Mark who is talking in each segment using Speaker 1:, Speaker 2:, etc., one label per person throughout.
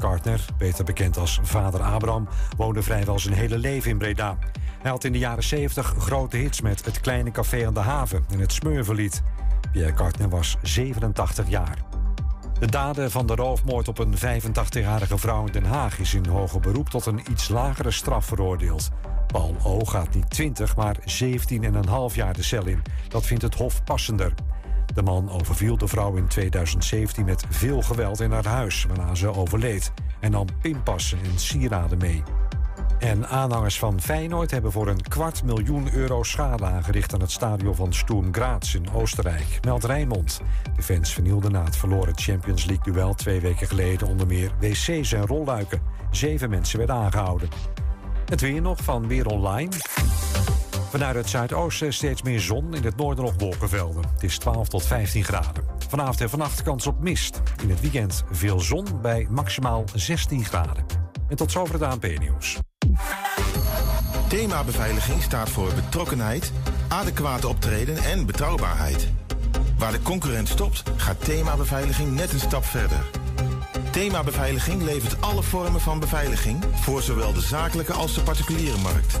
Speaker 1: Kartner, beter bekend als vader Abraham, woonde vrijwel zijn hele leven in Breda. Hij had in de jaren 70 grote hits met Het Kleine Café aan de Haven en Het Smurvenlied. Pierre Kartner was 87 jaar. De daden van de roofmoord op een 85-jarige vrouw in Den Haag is in hoger beroep tot een iets lagere straf veroordeeld. Paul O. gaat niet 20, maar 17,5 jaar de cel in. Dat vindt het Hof passender. De man overviel de vrouw in 2017 met veel geweld in haar huis, waarna ze overleed. En nam pinpassen en sieraden mee. En aanhangers van Feyenoord hebben voor een kwart miljoen euro schade aangericht aan het stadion van Sturm Graz in Oostenrijk, meldt Rijnmond. De fans vernielden na het verloren Champions League duel twee weken geleden onder meer wc's en rolluiken. Zeven mensen werden aangehouden. Het weer nog van Weer Online. Vanuit het zuidoosten steeds meer zon, in het noorden nog wolkenvelden. Het is 12 tot 15 graden. Vanavond en vannacht kans op mist. In het weekend veel zon bij maximaal 16 graden. En tot zover het ANP-nieuws.
Speaker 2: Thema beveiliging staat voor betrokkenheid, adequate optreden en betrouwbaarheid. Waar de concurrent stopt, gaat thema beveiliging net een stap verder. Thema Beveiliging levert alle vormen van beveiliging voor zowel de zakelijke als de particuliere markt.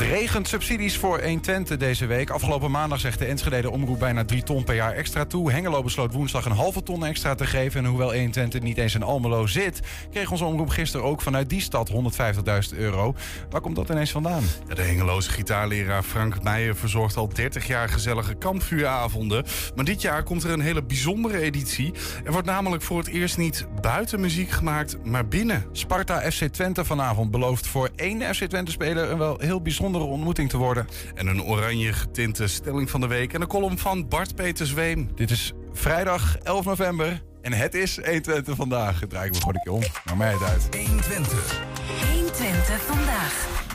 Speaker 3: Het regent subsidies voor 120 deze week. Afgelopen maandag zegt de Enschede Omroep bijna 3 ton per jaar extra toe. Hengelo besloot woensdag een halve ton extra te geven. En hoewel 120 niet eens in Almelo zit... kreeg onze omroep gisteren ook vanuit die stad 150.000 euro. Waar komt dat ineens vandaan?
Speaker 4: De Hengeloze gitaarleraar Frank Meijer verzorgt al 30 jaar gezellige kampvuuravonden. Maar dit jaar komt er een hele bijzondere editie. Er wordt namelijk voor het eerst niet buiten muziek gemaakt, maar binnen.
Speaker 3: Sparta FC Twente vanavond belooft voor één FC Twente-speler... een wel heel bijzondere ontmoeting te worden.
Speaker 4: En een oranje getinte stelling van de week en een column van Bart Peter Zweem.
Speaker 3: Dit is vrijdag 11 november en het is 120 vandaag. Het draai ik me gewoon een keer om. Maar mij het uit.
Speaker 5: 120. 120 vandaag.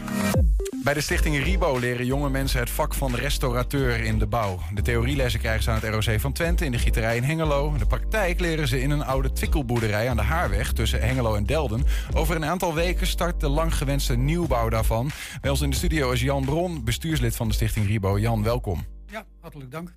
Speaker 3: Bij de stichting Ribo leren jonge mensen het vak van restaurateur in de bouw. De theorielessen krijgen ze aan het ROC van Twente in de gieterij in Hengelo. De praktijk leren ze in een oude twikkelboerderij aan de Haarweg tussen Hengelo en Delden. Over een aantal weken start de lang gewenste nieuwbouw daarvan. Bij ons in de studio is Jan Bron, bestuurslid van de stichting Ribo. Jan, welkom.
Speaker 6: Ja, hartelijk dank.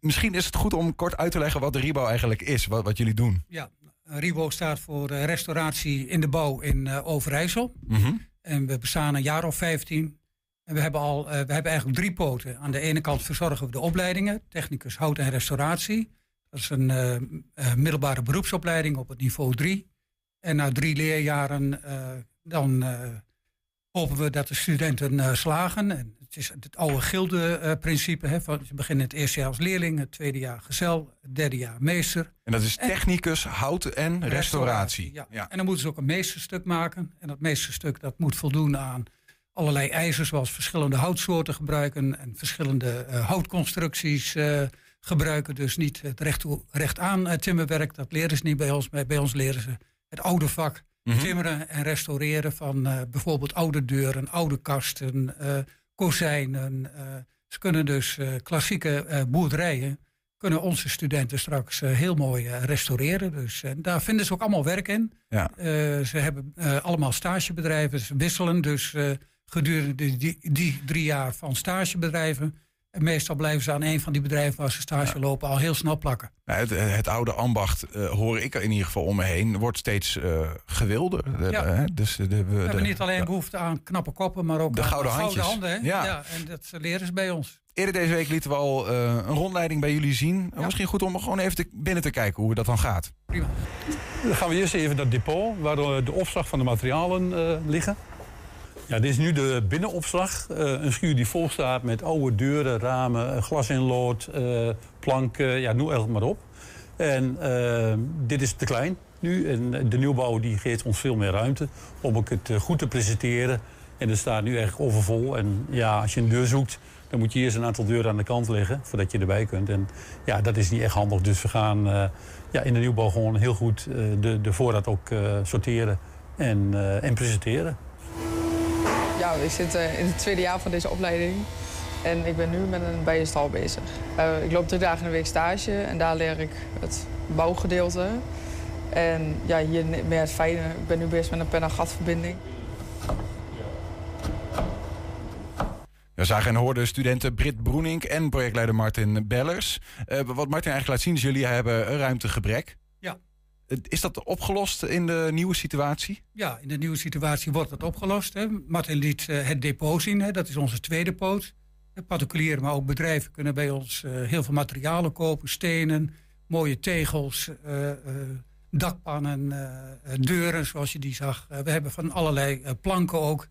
Speaker 3: Misschien is het goed om kort uit te leggen wat de Ribo eigenlijk is, wat, wat jullie doen.
Speaker 6: Ja, Ribo staat voor eh, restauratie in de bouw in uh, Overijssel. Mm en we bestaan een jaar of 15. En we hebben, al, uh, we hebben eigenlijk drie poten. Aan de ene kant verzorgen we de opleidingen, technicus hout en restauratie. Dat is een uh, uh, middelbare beroepsopleiding op het niveau 3. En na drie leerjaren dan hopen we dat de studenten slagen. En het is het oude gilde-principe. Hè, van, je begint het eerste jaar als leerling, het tweede jaar gezel, het derde jaar meester.
Speaker 3: En dat is technicus, hout en restauratie. restauratie.
Speaker 6: Ja. ja. En dan moeten ze ook een meesterstuk maken. En dat meesterstuk dat moet voldoen aan allerlei eisen, zoals verschillende houtsoorten gebruiken en verschillende uh, houtconstructies uh, gebruiken. Dus niet het recht, toe, recht aan timmerwerk, dat leren ze niet bij ons. Bij ons leren ze het oude vak mm -hmm. timmeren en restaureren van bijvoorbeeld oude deuren, oude kasten kozijnen. Uh, ze kunnen dus uh, klassieke uh, boerderijen, kunnen onze studenten straks heel mooi restaureren. Dus daar vinden ze ook allemaal werk in. Ja. ze hebben allemaal stagebedrijven, ze wisselen dus gedurende die, die, drie jaar van stagebedrijven en meestal blijven ze aan een van die bedrijven waar ze stage lopen al heel snel plakken.
Speaker 3: Nou, het, het, oude ambacht, uh, hoor ik er in ieder geval om me heen, wordt steeds uh, gewilder.
Speaker 6: Ja.
Speaker 3: Uh,
Speaker 6: dus de, de, we hebben niet alleen ja. behoefte aan knappe koppen, maar ook
Speaker 3: de
Speaker 6: aan
Speaker 3: gouden,
Speaker 6: gouden
Speaker 3: handjes.
Speaker 6: handen. Ja. ja. en dat leren ze bij ons.
Speaker 3: Eerder deze week lieten we al een rondleiding bij jullie zien. Misschien goed om gewoon even te, binnen te kijken hoe dat dan gaat.
Speaker 6: Prima.
Speaker 7: Dan gaan we eerst even naar het depot, waar de opslag van de materialen liggen. Ja, dit is nu de binnenopslag. Uh, een schuur die vol staat met oude deuren, ramen, glas in lood, uh, planken, ja, noem het maar op. En dit is te klein nu. En de nieuwbouw die geeft ons veel meer ruimte om ook het goed te presenteren. En het staat nu echt overvol. En ja, als je een deur zoekt, dan moet je eerst een aantal deuren aan de kant leggen voordat je erbij kunt. En ja, dat is niet echt handig. Dus we gaan ja, in de nieuwbouw gewoon heel goed de, de voorraad ook sorteren en, eh, en presenteren.
Speaker 8: Ja, ik zit in het tweede jaar van deze opleiding. En ik ben nu met een bijenstal bezig. Eh, ik loop drie dagen in de week stage en daar leer ik het bouwgedeelte. En ja, hier meer het fijne. Ik ben nu bezig met een pen-en-gatverbinding.
Speaker 3: We zagen en hoorden studenten Brit Broenink en projectleider Martin Bellers. Eh, wat Martin eigenlijk laat zien is, jullie hebben een ruimtegebrek. Eh, Is dat opgelost in de nieuwe situatie?
Speaker 6: Ja, in de nieuwe situatie wordt dat opgelost. Hè. Martin liet eh, het depot zien, hè. dat is onze tweede poot. Eh, Particulieren, maar ook bedrijven kunnen bij ons heel veel materialen kopen. Stenen, mooie tegels, eh, dakpannen, deuren zoals je die zag. We hebben van allerlei planken ook.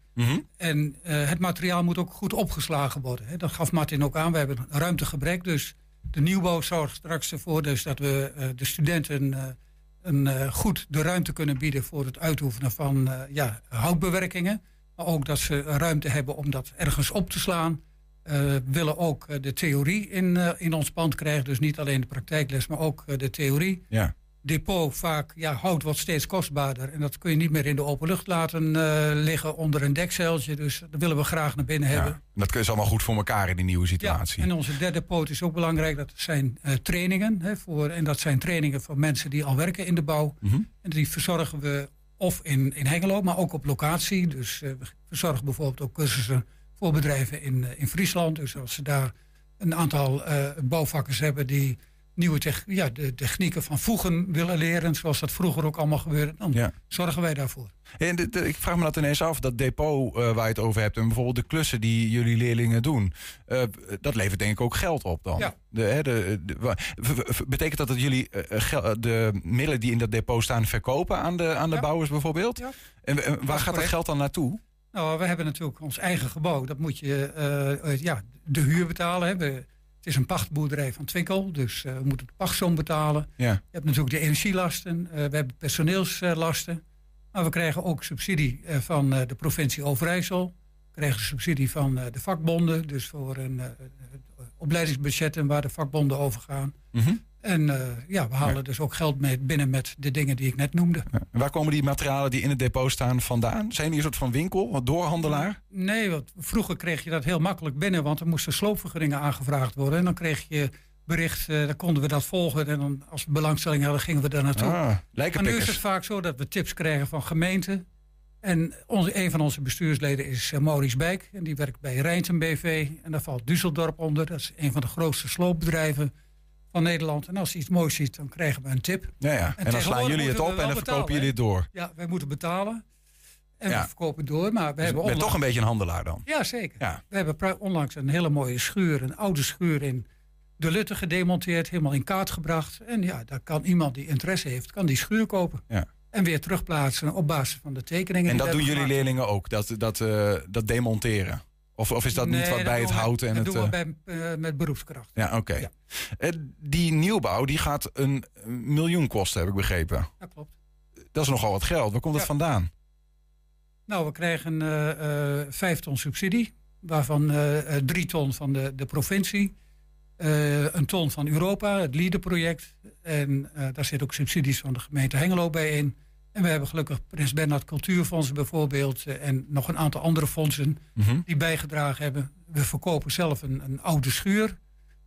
Speaker 6: En eh, het materiaal moet ook goed opgeslagen worden. Hè. Dat gaf Martin ook aan. We hebben een ruimtegebrek, dus de nieuwbouw zorgt straks ervoor dus dat we de studenten een, eh, goed de ruimte kunnen bieden voor het uitoefenen van eh, ja, houtbewerkingen. Maar ook dat ze ruimte hebben om dat ergens op te slaan. Eh, we willen ook eh, de theorie in, eh, in ons pand krijgen. Dus niet alleen de praktijkles, maar ook eh, de theorie.
Speaker 3: Ja.
Speaker 6: Depot vaak, ja, hout wordt steeds kostbaarder. En dat kun je niet meer in de open lucht laten eh, liggen onder een dekzeiltje. Dus dat willen we graag naar binnen hebben.
Speaker 3: Dat is allemaal goed voor elkaar in die nieuwe situatie.
Speaker 6: Ja, en onze derde poot is ook belangrijk. Dat zijn eh, trainingen. Hè, voor, en dat zijn trainingen voor mensen die al werken in de bouw.
Speaker 3: Mhm.
Speaker 6: En die verzorgen we of in, in Hengelo, maar ook op locatie. Dus eh, we verzorgen bijvoorbeeld ook cursussen voor bedrijven in, in Friesland. Dus als ze daar een aantal bouwvakkers hebben die nieuwe tech, ja, de technieken van voegen willen leren, zoals dat vroeger ook allemaal gebeurde, dan
Speaker 3: Ja.
Speaker 6: zorgen wij daarvoor.
Speaker 3: En de- de- ik vraag me dat ineens af, dat depot eh, waar je het over hebt... en bijvoorbeeld de klussen die jullie leerlingen doen... eh, dat levert denk ik ook geld op dan.
Speaker 6: Ja.
Speaker 3: De, hè, betekent dat dat jullie eh, gel- de middelen die in dat depot staan... verkopen aan de, aan de
Speaker 6: Ja.
Speaker 3: bouwers bijvoorbeeld?
Speaker 6: Ja.
Speaker 3: En, en waar gaat dat geld dan naartoe?
Speaker 6: Nou, we hebben natuurlijk ons eigen gebouw. Dat moet je ja, de huur betalen. Hè. We- het is een pachtboerderij van Twinkel, dus eh, we moeten de pachtsom betalen.
Speaker 3: Ja.
Speaker 6: Je hebt natuurlijk de energielasten, eh, we hebben personeelslasten. Maar we krijgen ook subsidie eh, van de provincie Overijssel. We krijgen subsidie van de vakbonden, dus voor een opleidingsbudgetten waar de vakbonden over gaan.
Speaker 3: Mhm.
Speaker 6: En eh, ja, we halen dus ook geld mee binnen met de dingen die ik net noemde.
Speaker 3: Ja. En waar komen die materialen die in het depot staan vandaan? Zijn die een soort van winkel, een doorhandelaar?
Speaker 6: Nee, want vroeger kreeg je dat heel makkelijk binnen, want er moesten sloopvergunningen aangevraagd worden. En dan kreeg je bericht, eh, dan konden we dat volgen. En dan, als we belangstelling hadden, gingen we daar naartoe.
Speaker 3: Ah,
Speaker 6: maar nu is het vaak zo dat we tips krijgen van gemeenten. En onze, een van onze bestuursleden is eh, Maurice Bijk. En die werkt bij Rijnsen BV. En daar valt Düsseldorp onder. Dat is een van de grootste sloopbedrijven van Nederland. En als hij iets moois ziet, dan krijgen we een tip.
Speaker 3: Ja, ja. En, dan slaan jullie het op en dan verkopen jullie het door.
Speaker 6: Ja, wij moeten betalen. En
Speaker 3: Ja.
Speaker 6: we verkopen door. Maar we
Speaker 3: Dus je
Speaker 6: hebben
Speaker 3: bent toch
Speaker 6: onlangs-
Speaker 3: een beetje een handelaar dan.
Speaker 6: Ja, zeker.
Speaker 3: Ja.
Speaker 6: We hebben onlangs een hele mooie schuur, een oude schuur in de Lutte gedemonteerd, helemaal in kaart gebracht. En ja, daar kan iemand die interesse heeft, kan die schuur kopen.
Speaker 3: Ja.
Speaker 6: En weer terugplaatsen op basis van de tekeningen.
Speaker 3: En dat doen jullie
Speaker 6: gemaakt.
Speaker 3: leerlingen ook, dat, dat, eh, dat demonteren? Of, of is dat niet wat bij het houten en
Speaker 6: dat
Speaker 3: het...
Speaker 6: doen we
Speaker 3: eh,
Speaker 6: bij, eh, met beroepskracht.
Speaker 3: Ja, oké.
Speaker 6: Ja.
Speaker 3: Eh, die nieuwbouw die gaat een miljoen kosten, heb ik begrepen.
Speaker 6: Dat klopt.
Speaker 3: Dat is nogal wat geld. Waar komt dat
Speaker 6: Ja.
Speaker 3: vandaan?
Speaker 6: Nou, we krijgen vijf ton subsidie, waarvan drie ton van de, de provincie. een ton van Europa, het LEADER-project. En daar zitten ook subsidies van de gemeente Hengelo bij in. En we hebben gelukkig Prins Bernhard Cultuurfonds bijvoorbeeld... eh, en nog een aantal andere fondsen
Speaker 3: Mhm.
Speaker 6: die bijgedragen hebben. We verkopen zelf een, een oude schuur.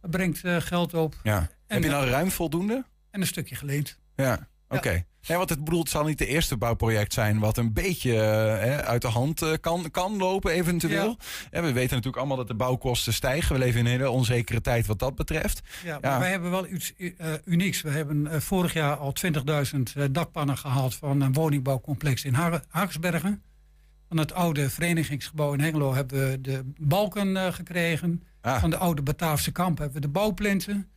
Speaker 6: Dat brengt eh, geld op.
Speaker 3: Ja. heb je nou ruim voldoende?
Speaker 6: En een stukje geleend.
Speaker 3: Ja, oké. Nee, want het bedoelt, het zal niet de eerste bouwproject zijn wat een beetje eh, uit de hand eh, kan, kan lopen, eventueel. En we weten natuurlijk allemaal dat de bouwkosten stijgen. We leven in een hele onzekere tijd wat dat betreft.
Speaker 6: Ja, maar
Speaker 3: Ja.
Speaker 6: wij hebben wel iets eh, unieks. We hebben vorig jaar al 20.000 eh, dakpannen gehaald van een woningbouwcomplex in Ha- Haaksbergen. Van het oude verenigingsgebouw in Hengelo hebben we de balken gekregen.
Speaker 3: Ah.
Speaker 6: Van de oude Bataafse kamp hebben we de bouwplinten.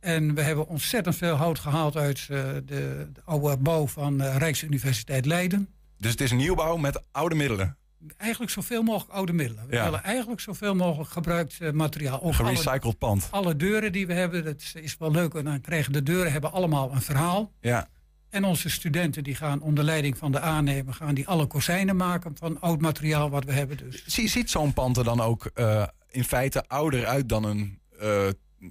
Speaker 6: En we hebben ontzettend veel hout gehaald uit eh, de, de oude bouw van eh, Rijksuniversiteit Leiden.
Speaker 3: Dus het is een nieuwbouw met oude middelen.
Speaker 6: Eigenlijk zoveel mogelijk oude middelen. We
Speaker 3: Ja.
Speaker 6: willen eigenlijk zoveel mogelijk gebruikt eh, materiaal. Ook alle,
Speaker 3: Gerecycled pand.
Speaker 6: alle deuren die we hebben, dat is wel leuk. En dan krijgen de deuren hebben allemaal een verhaal.
Speaker 3: Ja.
Speaker 6: En onze studenten die gaan onder leiding van de aannemer... gaan die alle kozijnen maken van oud materiaal wat we hebben. Dus
Speaker 3: Zie- Ziet zo'n pand er dan ook in feite ouder uit dan een,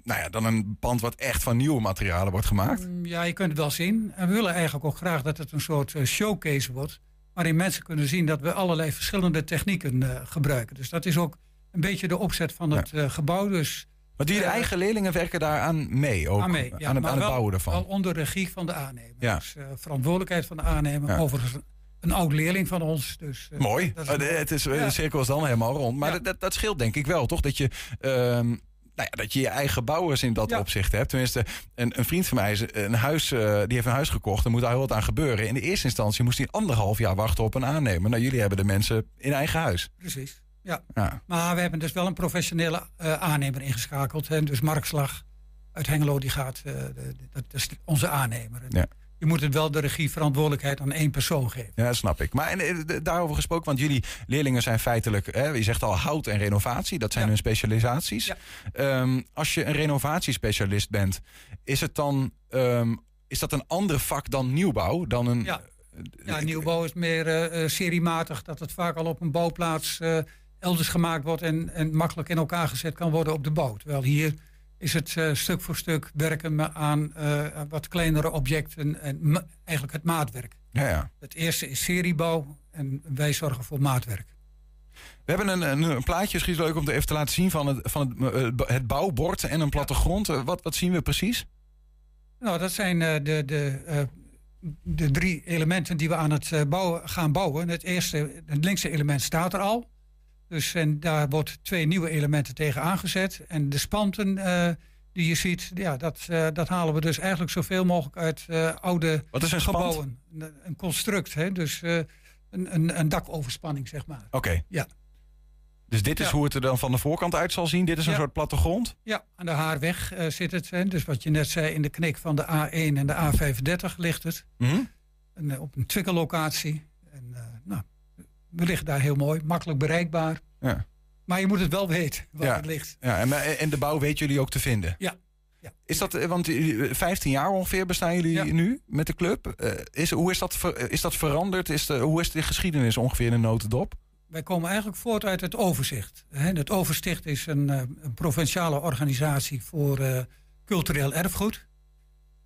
Speaker 3: nou ja, dan een pand wat echt van nieuwe materialen wordt gemaakt?
Speaker 6: mm, ja, je kunt het wel zien. En we willen eigenlijk ook graag dat het een soort eh, showcase wordt... waarin mensen kunnen zien dat we allerlei verschillende technieken eh, gebruiken. Dus dat is ook een beetje de opzet van het eh, gebouw. Dus,
Speaker 3: Maar die eigen leerlingen werken daaraan mee, ook
Speaker 6: aan mee, ja,
Speaker 3: aan, het- aan het
Speaker 6: wel-
Speaker 3: bouwen ervan.
Speaker 6: Wel onder regie van de aannemer.
Speaker 3: Ja.
Speaker 6: Dus verantwoordelijkheid van de aannemer. Overigens een oud leerling van ons. Dus,
Speaker 3: Mooi.
Speaker 6: is
Speaker 3: het is. De cirkel is dan helemaal rond. Maar dat, dat scheelt denk ik wel, toch? Dat je, ehm, nou ja, dat je je eigen bouwers in dat
Speaker 6: Ja.
Speaker 3: opzicht hebt. Tenminste, een, een vriend van mij is een huis, eh, die heeft een huis gekocht. Er moet daar heel wat aan gebeuren. In de eerste instantie moest hij anderhalf jaar wachten op een aannemer. Nou, jullie hebben de mensen in eigen huis.
Speaker 6: Precies. Ja.
Speaker 3: Ja.
Speaker 6: Maar we hebben dus wel een professionele eh, aannemer ingeschakeld. Hè. Dus Mark Slag uit Hengelo, die gaat, eh, dat is onze aannemer.
Speaker 3: Ja.
Speaker 6: Je moet het wel de regie verantwoordelijkheid aan één persoon geven.
Speaker 3: Ja, snap ik. Maar en, eh, daarover gesproken, want jullie leerlingen zijn feitelijk, hè, je zegt al hout en renovatie, dat zijn
Speaker 6: Ja.
Speaker 3: hun specialisaties.
Speaker 6: Ja.
Speaker 3: Ehm, als je een renovatiespecialist bent, is het dan ehm, is dat een ander vak dan nieuwbouw? Dan een,
Speaker 6: Ja. Ja, nieuwbouw is meer eh, eh, seriematig, dat het vaak al op een bouwplaats eh, elders gemaakt wordt en, en makkelijk in elkaar gezet kan worden op de bouw. Terwijl hier is het eh, stuk voor stuk werken me aan eh, wat kleinere objecten en eigenlijk het maatwerk.
Speaker 3: Ja, ja.
Speaker 6: Het eerste is seriebouw en wij zorgen voor maatwerk.
Speaker 3: We hebben een, een, een plaatje, misschien is leuk om even te laten zien van het, van het, eh, het bouwbord en een plattegrond. Wat, wat zien we precies?
Speaker 6: Nou, dat zijn de, de, de drie elementen die we aan het bouwen, gaan bouwen. Het eerste, het linkse element staat er al. Dus en daar wordt twee nieuwe elementen tegen aangezet. En de spanten eh, die je ziet, ja, dat, eh, dat halen we dus eigenlijk zoveel mogelijk uit eh, oude
Speaker 3: Wat is een
Speaker 6: gebouwen. Een, een construct, hè? dus een, een, een dakoverspanning, zeg maar.
Speaker 3: Oké.
Speaker 6: Ja.
Speaker 3: Dus dit is
Speaker 6: Ja.
Speaker 3: hoe het er dan van de voorkant uit zal zien. Dit is een
Speaker 6: Ja.
Speaker 3: soort plattegrond.
Speaker 6: Ja, aan de Haarweg zit het. Hè? Dus wat je net zei, in de knik van de A1 en de A35 ligt het.
Speaker 3: Mhm.
Speaker 6: En, op een twikkellocatie. En, nou, we liggen daar heel mooi, makkelijk bereikbaar.
Speaker 3: Ja.
Speaker 6: Maar je moet het wel weten waar
Speaker 3: Ja.
Speaker 6: het ligt.
Speaker 3: Ja, en, en de bouw weten jullie ook te vinden?
Speaker 6: Ja. Ja.
Speaker 3: Is dat, eh, want eh, 15 jaar ongeveer bestaan jullie nu met de club. Eh, is, hoe is dat, ver- is dat veranderd? Is de, hoe is de geschiedenis ongeveer in een notendop?
Speaker 6: Wij komen eigenlijk voort uit het overzicht. Hè. Het overzicht is een, eh, een provinciale organisatie voor eh, cultureel erfgoed.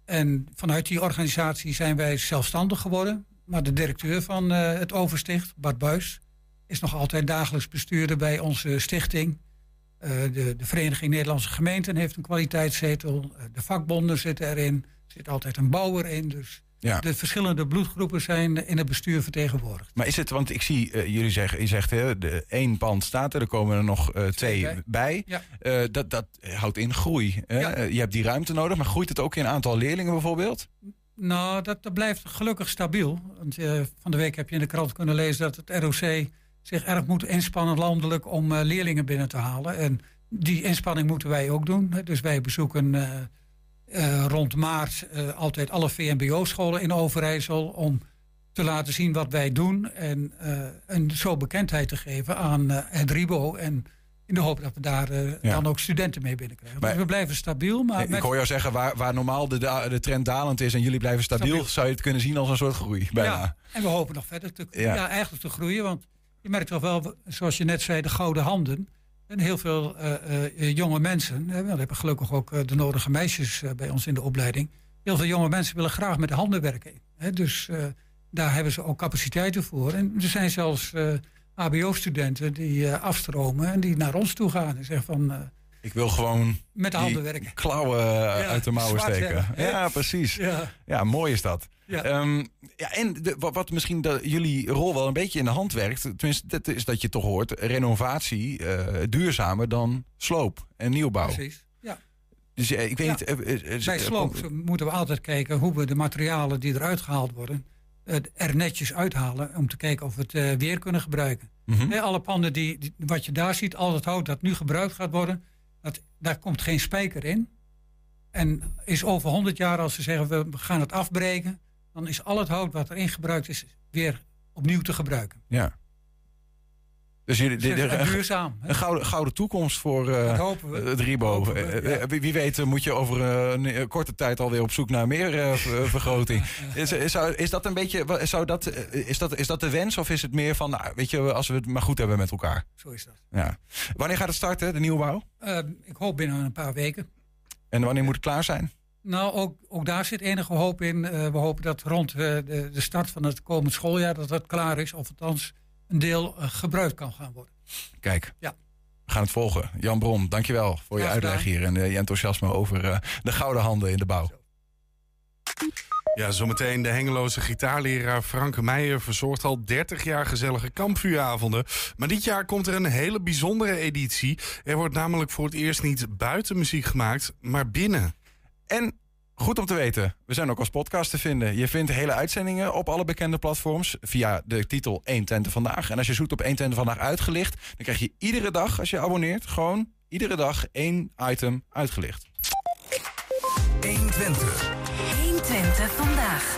Speaker 6: En vanuit die organisatie zijn wij zelfstandig geworden. Maar de directeur van eh, het oversticht, Bart Buis, is nog altijd dagelijks bestuurder bij onze stichting. Eh, de, de Vereniging Nederlandse Gemeenten heeft een kwaliteitszetel. Eh, de vakbonden zitten erin. Er zit altijd een bouwer in. Dus
Speaker 3: Ja.
Speaker 6: de verschillende bloedgroepen zijn in het bestuur vertegenwoordigd.
Speaker 3: Maar is het, want ik zie jullie zeggen, je zegt hè, de één pand staat er, er komen er nog eh, twee
Speaker 6: bij.
Speaker 3: bij.
Speaker 6: Ja.
Speaker 3: Dat, dat houdt in groei. Hè?
Speaker 6: Ja.
Speaker 3: Je hebt die ruimte nodig, maar groeit het ook in aantal leerlingen bijvoorbeeld?
Speaker 6: Nou, dat, dat blijft gelukkig stabiel. Want eh, van de week heb je in de krant kunnen lezen dat het ROC zich erg moet inspannen landelijk om eh, leerlingen binnen te halen. En die inspanning moeten wij ook doen. Dus wij bezoeken eh, rond maart altijd alle VMBO-scholen in Overijssel om te laten zien wat wij doen en, en zo bekendheid te geven aan het RIBO. En in de hoop dat we daar eh,
Speaker 3: Ja.
Speaker 6: dan ook studenten mee binnenkrijgen.
Speaker 3: Maar-
Speaker 6: dus we blijven stabiel. Maar
Speaker 3: ik hoor jou zeggen, waar, waar normaal de, de trend dalend is en jullie blijven stabiel,
Speaker 6: Stabiel.
Speaker 3: zou je het kunnen zien als een soort groei. Bijna.
Speaker 6: Ja, en we hopen nog verder te,
Speaker 3: Ja.
Speaker 6: ja. eigenlijk te groeien. Want je merkt toch wel, zoals je net zei, de gouden handen. En heel veel eh, eh, jonge mensen, we hebben gelukkig ook de nodige meisjes bij ons in de opleiding. Heel veel jonge mensen willen graag met de handen werken. Hè, dus daar hebben ze ook capaciteiten voor. En er zijn zelfs HBO-studenten die eh, afstromen en die naar ons toe gaan en zeggen van eh,
Speaker 3: Ik wil gewoon
Speaker 6: met de handen werken.
Speaker 3: klauwen eh,
Speaker 6: Ja,
Speaker 3: uit de mouwen steken. Ja, precies.
Speaker 6: Ja,
Speaker 3: Ja, mooi is dat.
Speaker 6: ja.
Speaker 3: Ehm, ja, en de, wat, wat misschien de, jullie rol wel een beetje in de hand werkt, tenminste, dat is dat je toch hoort, renovatie duurzamer dan sloop en nieuwbouw.
Speaker 6: precies. Ja.
Speaker 3: Dus ik weet niet.
Speaker 6: Bij sloop moeten we altijd kijken hoe we de materialen die eruit gehaald worden, er netjes uithalen om te kijken of we het eh, weer kunnen gebruiken.
Speaker 3: Mhm.
Speaker 6: Alle panden die, die- wat je daar ziet, al het hout dat nu gebruikt gaat worden, dat, daar komt geen spijker in. En is over 100 jaar, als ze zeggen we gaan het afbreken, dan is al het hout wat erin gebruikt is weer opnieuw te gebruiken.
Speaker 3: Ja. Dus jullie, dit- een,
Speaker 6: duurzaam.
Speaker 3: een gouden, gouden toekomst voor eh,
Speaker 6: we.
Speaker 3: het Ribo.
Speaker 6: We,
Speaker 3: Eh, eh,
Speaker 6: ja.
Speaker 3: wie, wie weet eh, moet je over eh, een eh, korte tijd alweer op zoek naar meer eh, ver- vergroting. Is, is, is dat een beetje, zou dat, eh, is, dat, is dat de wens of is het meer van, nou, weet je, als we het maar goed hebben met elkaar?
Speaker 6: Zo is dat.
Speaker 3: Ja. Wanneer gaat het starten, de nieuwbouw?
Speaker 6: Eh, ik hoop binnen een paar weken.
Speaker 3: En wanneer moet het klaar zijn?
Speaker 6: Nou, ook, ook daar zit enige hoop in. Eh, we hopen dat rond uh, de, de, start van het komend schooljaar dat dat klaar is. Of althans een deel uh, gebruikt kan gaan worden.
Speaker 3: Kijk,
Speaker 6: ja.
Speaker 3: we gaan het volgen. Jan Brom, dankjewel voor je uitleg hier en je enthousiasme over de gouden handen in de bouw.
Speaker 4: Ja, zometeen de hengeloze gitaarleraar Frank Meijer verzorgt al 30 jaar gezellige kampvuuravonden. Maar dit jaar komt er een hele bijzondere editie. Er wordt namelijk voor het eerst niet buiten muziek gemaakt, maar binnen.
Speaker 3: En goed om te weten, we zijn ook als podcast te vinden. Je vindt hele uitzendingen op alle bekende platforms via de titel 120 Vandaag. En als je zoekt op 120 Vandaag uitgelicht, dan krijg je iedere dag, als je abonneert, gewoon iedere dag één item uitgelicht.
Speaker 5: 120. 120 Vandaag.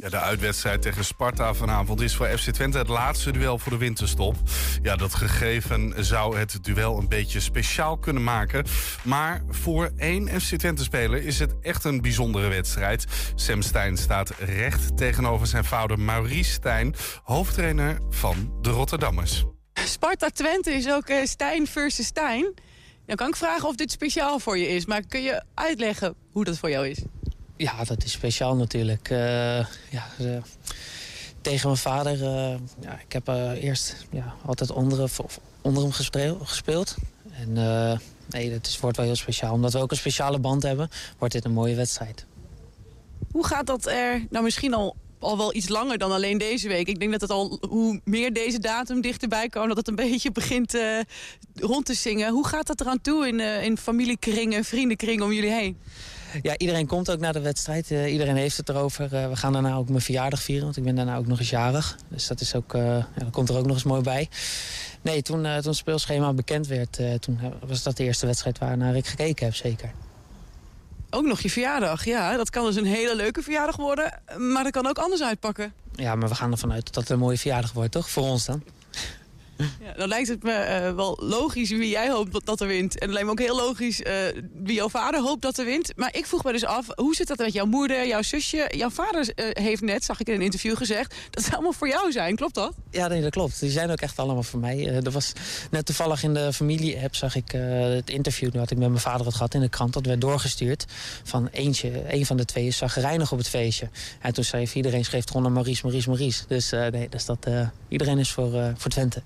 Speaker 4: Ja, de uitwedstrijd tegen Sparta vanavond is voor FC Twente het laatste duel voor de winterstop. Ja, dat gegeven zou het duel een beetje speciaal kunnen maken. Maar voor één FC Twente-speler is het echt een bijzondere wedstrijd. Sam Stein staat recht tegenover zijn vader Maurice Stijn, hoofdtrainer van de Rotterdammers.
Speaker 9: Sparta Twente is ook uh, Stijn versus Stijn. Dan kan ik vragen of dit speciaal voor je is. Maar kun je uitleggen hoe dat voor jou is?
Speaker 10: Ja, dat is speciaal natuurlijk. Uh, ja, uh, tegen mijn vader, uh, ja, ik heb eerst ja, altijd onder, onder hem gespeeld. En nee, dat wordt wel heel speciaal. Omdat we ook een speciale band hebben, wordt dit een mooie wedstrijd.
Speaker 9: Hoe gaat dat er, nou misschien al, al wel iets langer dan alleen deze week. Ik denk dat het al, hoe meer deze datum dichterbij komt, dat het een beetje begint rond te zingen. Hoe gaat dat eraan toe in, in familiekringen, vriendenkringen om jullie heen?
Speaker 10: Ja, iedereen komt ook naar de wedstrijd. Uh, iedereen heeft het erover. Uh, we gaan daarna ook mijn verjaardag vieren, want ik ben daarna ook nog eens jarig. Dus dat, is ook, uh, ja, dat komt er ook nog eens mooi bij. Nee, toen, toen het speelschema bekend werd, toen was dat de eerste wedstrijd waarnaar ik gekeken heb, zeker.
Speaker 9: Ook nog je verjaardag, ja. Dat kan dus een hele leuke verjaardag worden, maar dat kan ook anders uitpakken.
Speaker 10: Ja, maar we gaan ervan uit dat het een mooie verjaardag wordt, toch? Voor ons dan.
Speaker 9: Ja, dan lijkt het me uh, wel logisch wie jij hoopt dat er wint. En het lijkt me ook heel logisch uh, wie jouw vader hoopt dat er wint. Maar ik vroeg me dus af, hoe zit dat met jouw moeder, jouw zusje? Jouw vader uh, heeft net, zag ik in een interview gezegd, dat ze allemaal voor jou zijn. Klopt dat?
Speaker 10: Ja, nee, dat klopt. Die zijn ook echt allemaal voor mij. er was net toevallig in de familie-app zag ik het interview dat ik met mijn vader had gehad in de krant. Dat werd doorgestuurd van eentje, een van de twee is zagrijnig op het feestje. En toen schreef iedereen schreef eronder Maurice, Maurice, Maurice. Dus nee, dus dat, iedereen is voor, voor Twente.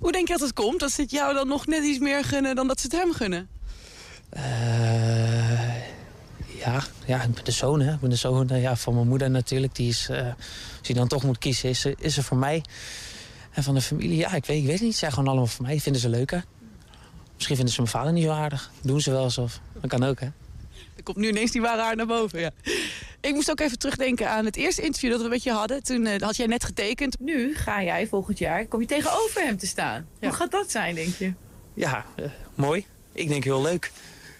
Speaker 9: Hoe denk je dat het komt? Dat ze het jou dan nog net iets meer gunnen dan dat ze het hem gunnen?
Speaker 10: Uh, ja, ja, ik ben de zoon, hè. Ik ben zoon ja, van mijn moeder natuurlijk. Die is, uh, als je dan toch moet kiezen, is, is er voor mij. En van de familie, ja, ik weet, ik weet niet. Ze zijn gewoon allemaal voor mij. Vinden ze leuker. Misschien vinden ze mijn vader niet zo aardig. Doen ze wel alsof. Dat kan ook, hè.
Speaker 9: Er komt nu ineens die ware haar naar boven, ja. Ik moest ook even terugdenken aan het eerste interview dat we met je hadden. Toen uh, had jij net getekend. Nu ga jij volgend jaar, kom je tegenover hem te staan. Ja. Hoe gaat dat zijn, denk je?
Speaker 10: Ja, uh, mooi. Ik denk heel leuk.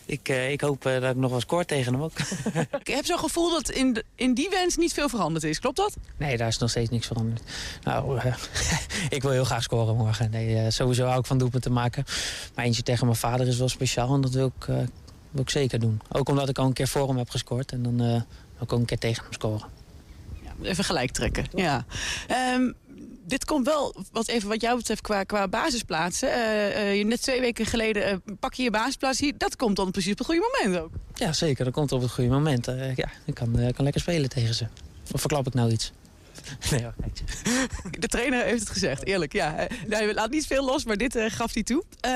Speaker 10: Ik, uh, ik hoop dat ik nog wel scoor tegen hem ook.
Speaker 9: ik heb zo'n gevoel dat in, de, in die wens niet veel veranderd is. Klopt dat?
Speaker 10: Nee, daar is nog steeds niks veranderd. Nou, ik wil heel graag scoren morgen. Nee, sowieso hou ik van doelpunten maken. Maar eentje tegen mijn vader is wel speciaal. En dat wil ik, wil ik zeker doen. Ook omdat ik al een keer voor hem heb gescoord. En dan uh, ook een keer tegen hem scoren.
Speaker 9: Ja, even gelijk trekken. Ja. Um, dit komt wel, wat even wat jou betreft, qua, qua basisplaatsen. Uh, uh, net twee weken geleden pak je je basisplaats hier. Dat komt dan precies op het goede moment ook.
Speaker 10: Ja, zeker. Dat komt op het goede moment. ja, ik kan, kan lekker spelen tegen ze. Of verklap ik nou iets? Nee,
Speaker 9: De trainer heeft het gezegd, eerlijk. Ja. Hij laat niet veel los, maar dit uh, gaf hij toe. Um,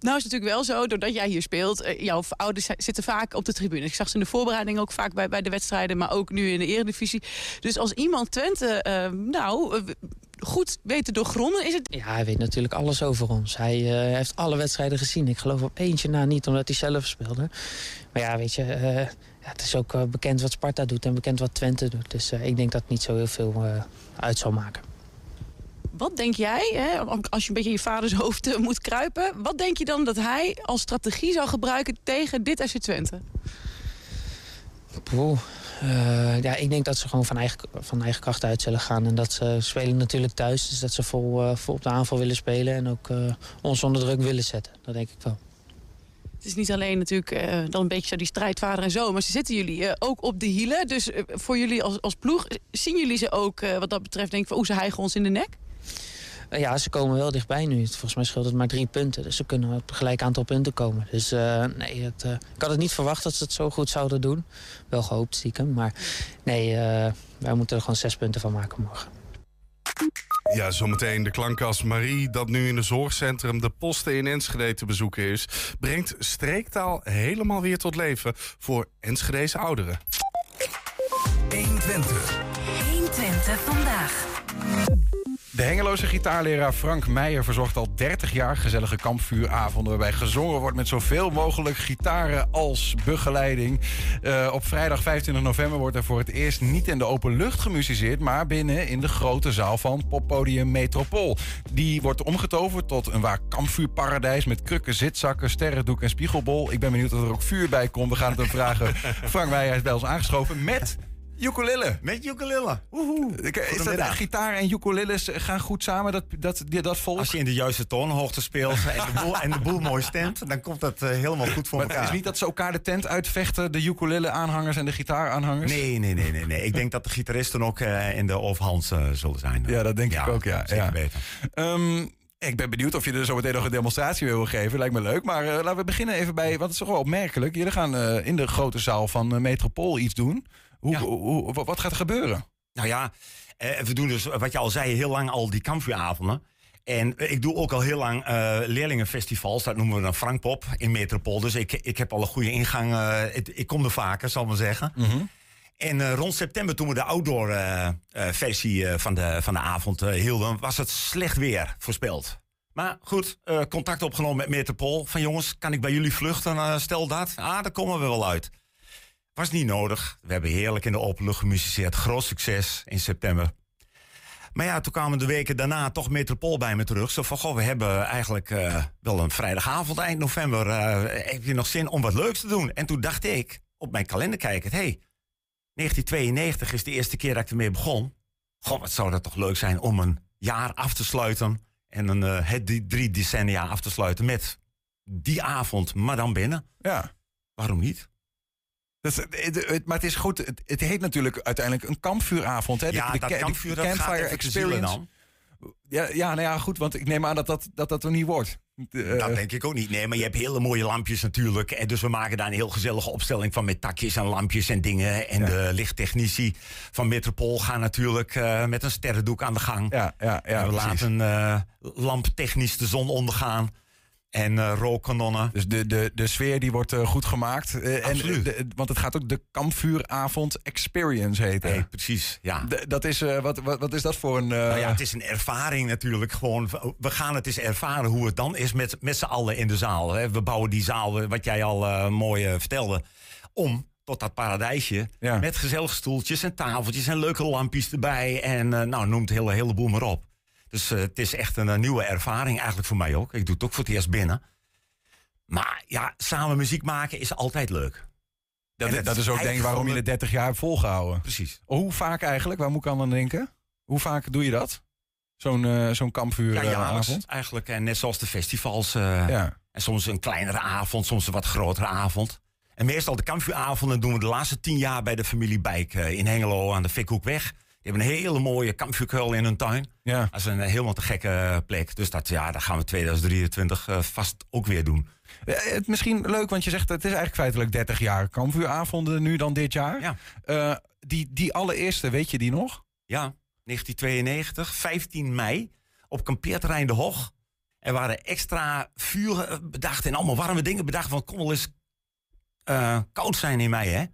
Speaker 9: nou is het natuurlijk wel zo, doordat jij hier speelt... Uh, jouw ouders zitten vaak op de tribune. Ik zag ze in de voorbereiding ook vaak bij, bij de wedstrijden... maar ook nu in de eredivisie. Dus als iemand Twente, uh, nou goed weet te doorgronden? Is het...
Speaker 10: Ja, hij weet natuurlijk alles over ons. Hij uh, heeft alle wedstrijden gezien. Ik geloof op eentje na niet, omdat hij zelf speelde. Maar ja, weet je, uh, ja, het is ook uh, bekend wat Sparta doet en bekend wat Twente doet. Dus ik denk dat het niet zo heel veel uit zal maken.
Speaker 9: Wat denk jij, hè, als je een beetje in je vaders hoofd moet kruipen... wat denk je dan dat hij als strategie zou gebruiken tegen dit FC Twente?
Speaker 10: Poeh, uh, ja, ik denk dat ze gewoon van eigen, van eigen kracht uit zullen gaan. En dat ze spelen natuurlijk thuis. Dus dat ze vol, uh, vol op de aanval willen spelen. En ook uh, ons onder druk willen zetten. Dat denk ik wel.
Speaker 9: Het is niet alleen natuurlijk dan een beetje zo die strijdvader en zo. Maar ze zitten jullie ook op de hielen. Dus voor jullie als, als ploeg, zien jullie ze ook wat dat betreft... denk ik van, oeh, ze hijgen ons in de nek?
Speaker 10: Eh, ja, ze komen wel dichtbij nu. Volgens mij scheelt het maar drie punten. Dus ze kunnen op gelijk aantal punten komen. Dus eh, nee, het, eh, ik had het niet verwacht dat ze het zo goed zouden doen. Wel gehoopt, stiekem. Maar nee, eh, wij moeten er gewoon zes punten van maken morgen.
Speaker 4: Ja, zometeen de klankkast Marie, dat nu in het zorgcentrum de posten in Enschede te bezoeken is, brengt streektaal helemaal weer tot leven voor Enschedese ouderen.
Speaker 5: 120. 120 vandaag.
Speaker 3: De Hengeloze gitaarleraar Frank Meijer verzorgt al 30 jaar gezellige kampvuuravonden... waarbij gezongen wordt met zoveel mogelijk gitaren als begeleiding. Uh, op vrijdag 25 november wordt er voor het eerst niet in de open lucht gemusiceerd... maar binnen in de grote zaal van poppodium Metropool. Die wordt omgetoverd tot een waar kampvuurparadijs... met krukken, zitzakken, sterrendoek en spiegelbol. Ik ben benieuwd of er ook vuur bij komt. We gaan het hem vragen. Frank Meijer is bij ons aangeschoven met... Ukulele.
Speaker 11: Met ukulele.
Speaker 3: Woehoe. Is dat gitaar en ukuleles gaan goed samen, dat, dat, dat volk?
Speaker 11: Als je in de juiste toonhoogte speelt en de boel, en de boel mooi stemt, dan komt dat uh, helemaal goed voor
Speaker 3: maar
Speaker 11: elkaar.
Speaker 3: Het is niet dat ze elkaar de tent uitvechten, de ukulele-aanhangers en de gitaar-aanhangers?
Speaker 11: Nee, nee, nee, nee, nee. Ik denk dat de gitaristen ook uh, in de overhands uh, zullen zijn.
Speaker 3: Ja, dat denk
Speaker 11: ja,
Speaker 3: ik ook, ja.
Speaker 11: Zeker
Speaker 3: ja. Um, ik ben benieuwd of je er zo meteen nog een demonstratie wil geven. Lijkt me leuk. Maar uh, laten we beginnen even bij, wat is toch wel opmerkelijk. Jullie gaan uh, in de grote zaal van uh, Metropool iets doen. Hoe, ja. hoe, wat gaat er gebeuren?
Speaker 11: Nou ja, we doen dus, wat je al zei, heel lang al die kampvuuravonden. En ik doe ook al heel lang uh, leerlingenfestivals. Dat noemen we dan Frankpop in Metropool. Dus ik, ik heb al een goede ingang. Uh, ik, ik, kom er vaker, zal ik maar zeggen.
Speaker 3: Mm -hmm.
Speaker 11: En uh, rond september, toen we de outdoor versie van, de, van de avond hielden... was het slecht weer voorspeld. Maar goed, contact opgenomen met Metropool. Van jongens, kan ik bij jullie vluchten? stel dat. Ah, daar komen we wel uit. Was niet nodig. We hebben heerlijk in de open lucht gemusiceerd. Groot succes in september. Maar ja, toen kwamen de weken daarna toch Metropool bij me terug. Zo van, goh, we hebben eigenlijk uh, wel een vrijdagavond eind november. Uh, heb je nog zin om wat leuks te doen? En toen dacht ik, op mijn kalender kijkend... hey, 1992 is de eerste keer dat ik ermee begon. Goh, wat zou dat toch leuk zijn om een jaar af te sluiten... en een, uh, het drie decennia af te sluiten met die avond, maar dan binnen.
Speaker 3: Ja.
Speaker 11: Waarom niet?
Speaker 3: Dat, het, het, maar het is goed, het, het, heet natuurlijk uiteindelijk een kampvuuravond. Hè?
Speaker 11: Ja,
Speaker 3: de,
Speaker 11: de,
Speaker 3: de,
Speaker 11: kampvuur,
Speaker 3: de Campfire Experience.
Speaker 11: Dan.
Speaker 3: Ja, ja, nou ja, goed, want ik neem aan dat dat, dat, dat er niet wordt.
Speaker 11: Uh, dat denk ik ook niet. Nee, maar je hebt hele mooie lampjes natuurlijk. En dus we maken daar een heel gezellige opstelling van met takjes en lampjes en dingen. En ja. de lichttechnici van Metropool gaan natuurlijk uh, met een sterrendoek aan de gang.
Speaker 3: Ja, ja, ja,
Speaker 11: en we
Speaker 3: precies.
Speaker 11: laten uh, lamptechnisch de zon ondergaan. En uh, rookkanonnen.
Speaker 3: Dus de, de, de sfeer die wordt uh, goed gemaakt. Uh,
Speaker 11: Absoluut.
Speaker 3: En, de, want het gaat ook de kampvuuravond experience heten.
Speaker 11: Precies, ja.
Speaker 3: De, dat is, wat, wat, wat is dat voor een...
Speaker 11: Nou ja, het is een ervaring natuurlijk. Gewoon, we gaan het eens ervaren hoe het dan is met, met z'n allen in de zaal. Hè. We bouwen die zaal, wat jij al mooi vertelde, om tot dat paradijsje.
Speaker 3: Ja.
Speaker 11: Met gezellige stoeltjes en tafeltjes en leuke lampjes erbij. En nou, noem het hele, heleboel maar op. Dus uh, het is echt een, een, nieuwe ervaring, eigenlijk voor mij ook. Ik doe het ook voor het eerst binnen. Maar ja, samen muziek maken is altijd leuk.
Speaker 3: Dat, dat, dat is ook denk ik waarom je het 30 jaar hebt volgehouden.
Speaker 11: Precies.
Speaker 3: Hoe vaak eigenlijk? Waar moet ik aan dan denken? Hoe vaak doe je dat? Zo'n uh, zo'n kampvuuravond?
Speaker 11: Ja,
Speaker 3: avond?
Speaker 11: eigenlijk. En net zoals de festivals. Uh,
Speaker 3: ja.
Speaker 11: En soms een kleinere avond, soms een wat grotere avond. En meestal de kampvuuravonden doen we de laatste tien jaar bij de familie Bijk in Hengelo aan de Fikhoekweg. Die hebben een hele mooie kampvuurkuil in hun tuin.
Speaker 3: Ja.
Speaker 11: Dat is een helemaal te gekke plek. Dus dat, ja, dat gaan we 2023 uh, vast ook weer doen.
Speaker 3: Het misschien leuk, want je zegt het is eigenlijk feitelijk 30 jaar kampvuuravonden nu dan dit jaar.
Speaker 11: Ja.
Speaker 3: Uh, die, die allereerste, weet je die nog?
Speaker 11: Ja, 1992, 15 mei, op kampeerterrein De Hoog. Er waren extra vuren bedacht en allemaal warme dingen bedacht. Want het kon wel eens uh, koud zijn in mei, hè?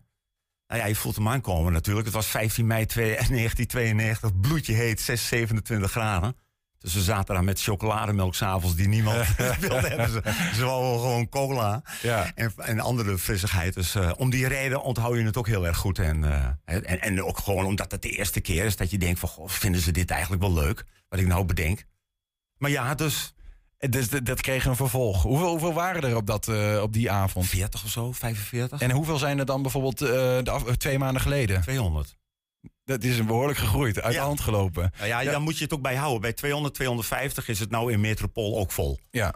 Speaker 11: Nou ja, je voelt hem aankomen natuurlijk. Het was 15 mei 1992, bloedje heet, 6, 27 graden. Dus we zaten daar met chocolademelk s'avonds die niemand wilde hebben. Ze, ze gewoon cola
Speaker 3: ja.
Speaker 11: en, en andere frissigheid. Dus uh, om die reden onthoud je het ook heel erg goed. En, uh, en, en ook gewoon omdat het de eerste keer is dat je denkt van... Goh, vinden ze dit eigenlijk wel leuk, wat ik nou bedenk. Maar ja, dus...
Speaker 3: Dus dat kreeg een vervolg. Hoeveel, hoeveel waren er op, dat, uh, op die avond?
Speaker 11: 40 of zo, 45.
Speaker 3: En hoeveel zijn er dan bijvoorbeeld uh, de af, twee maanden geleden?
Speaker 11: 200.
Speaker 3: Dat is behoorlijk gegroeid, uit ja. de hand gelopen.
Speaker 11: Nou ja, ja, dan moet je het ook bij houden. Bij 200, 250 is het nou in Metropool ook vol.
Speaker 3: Ja.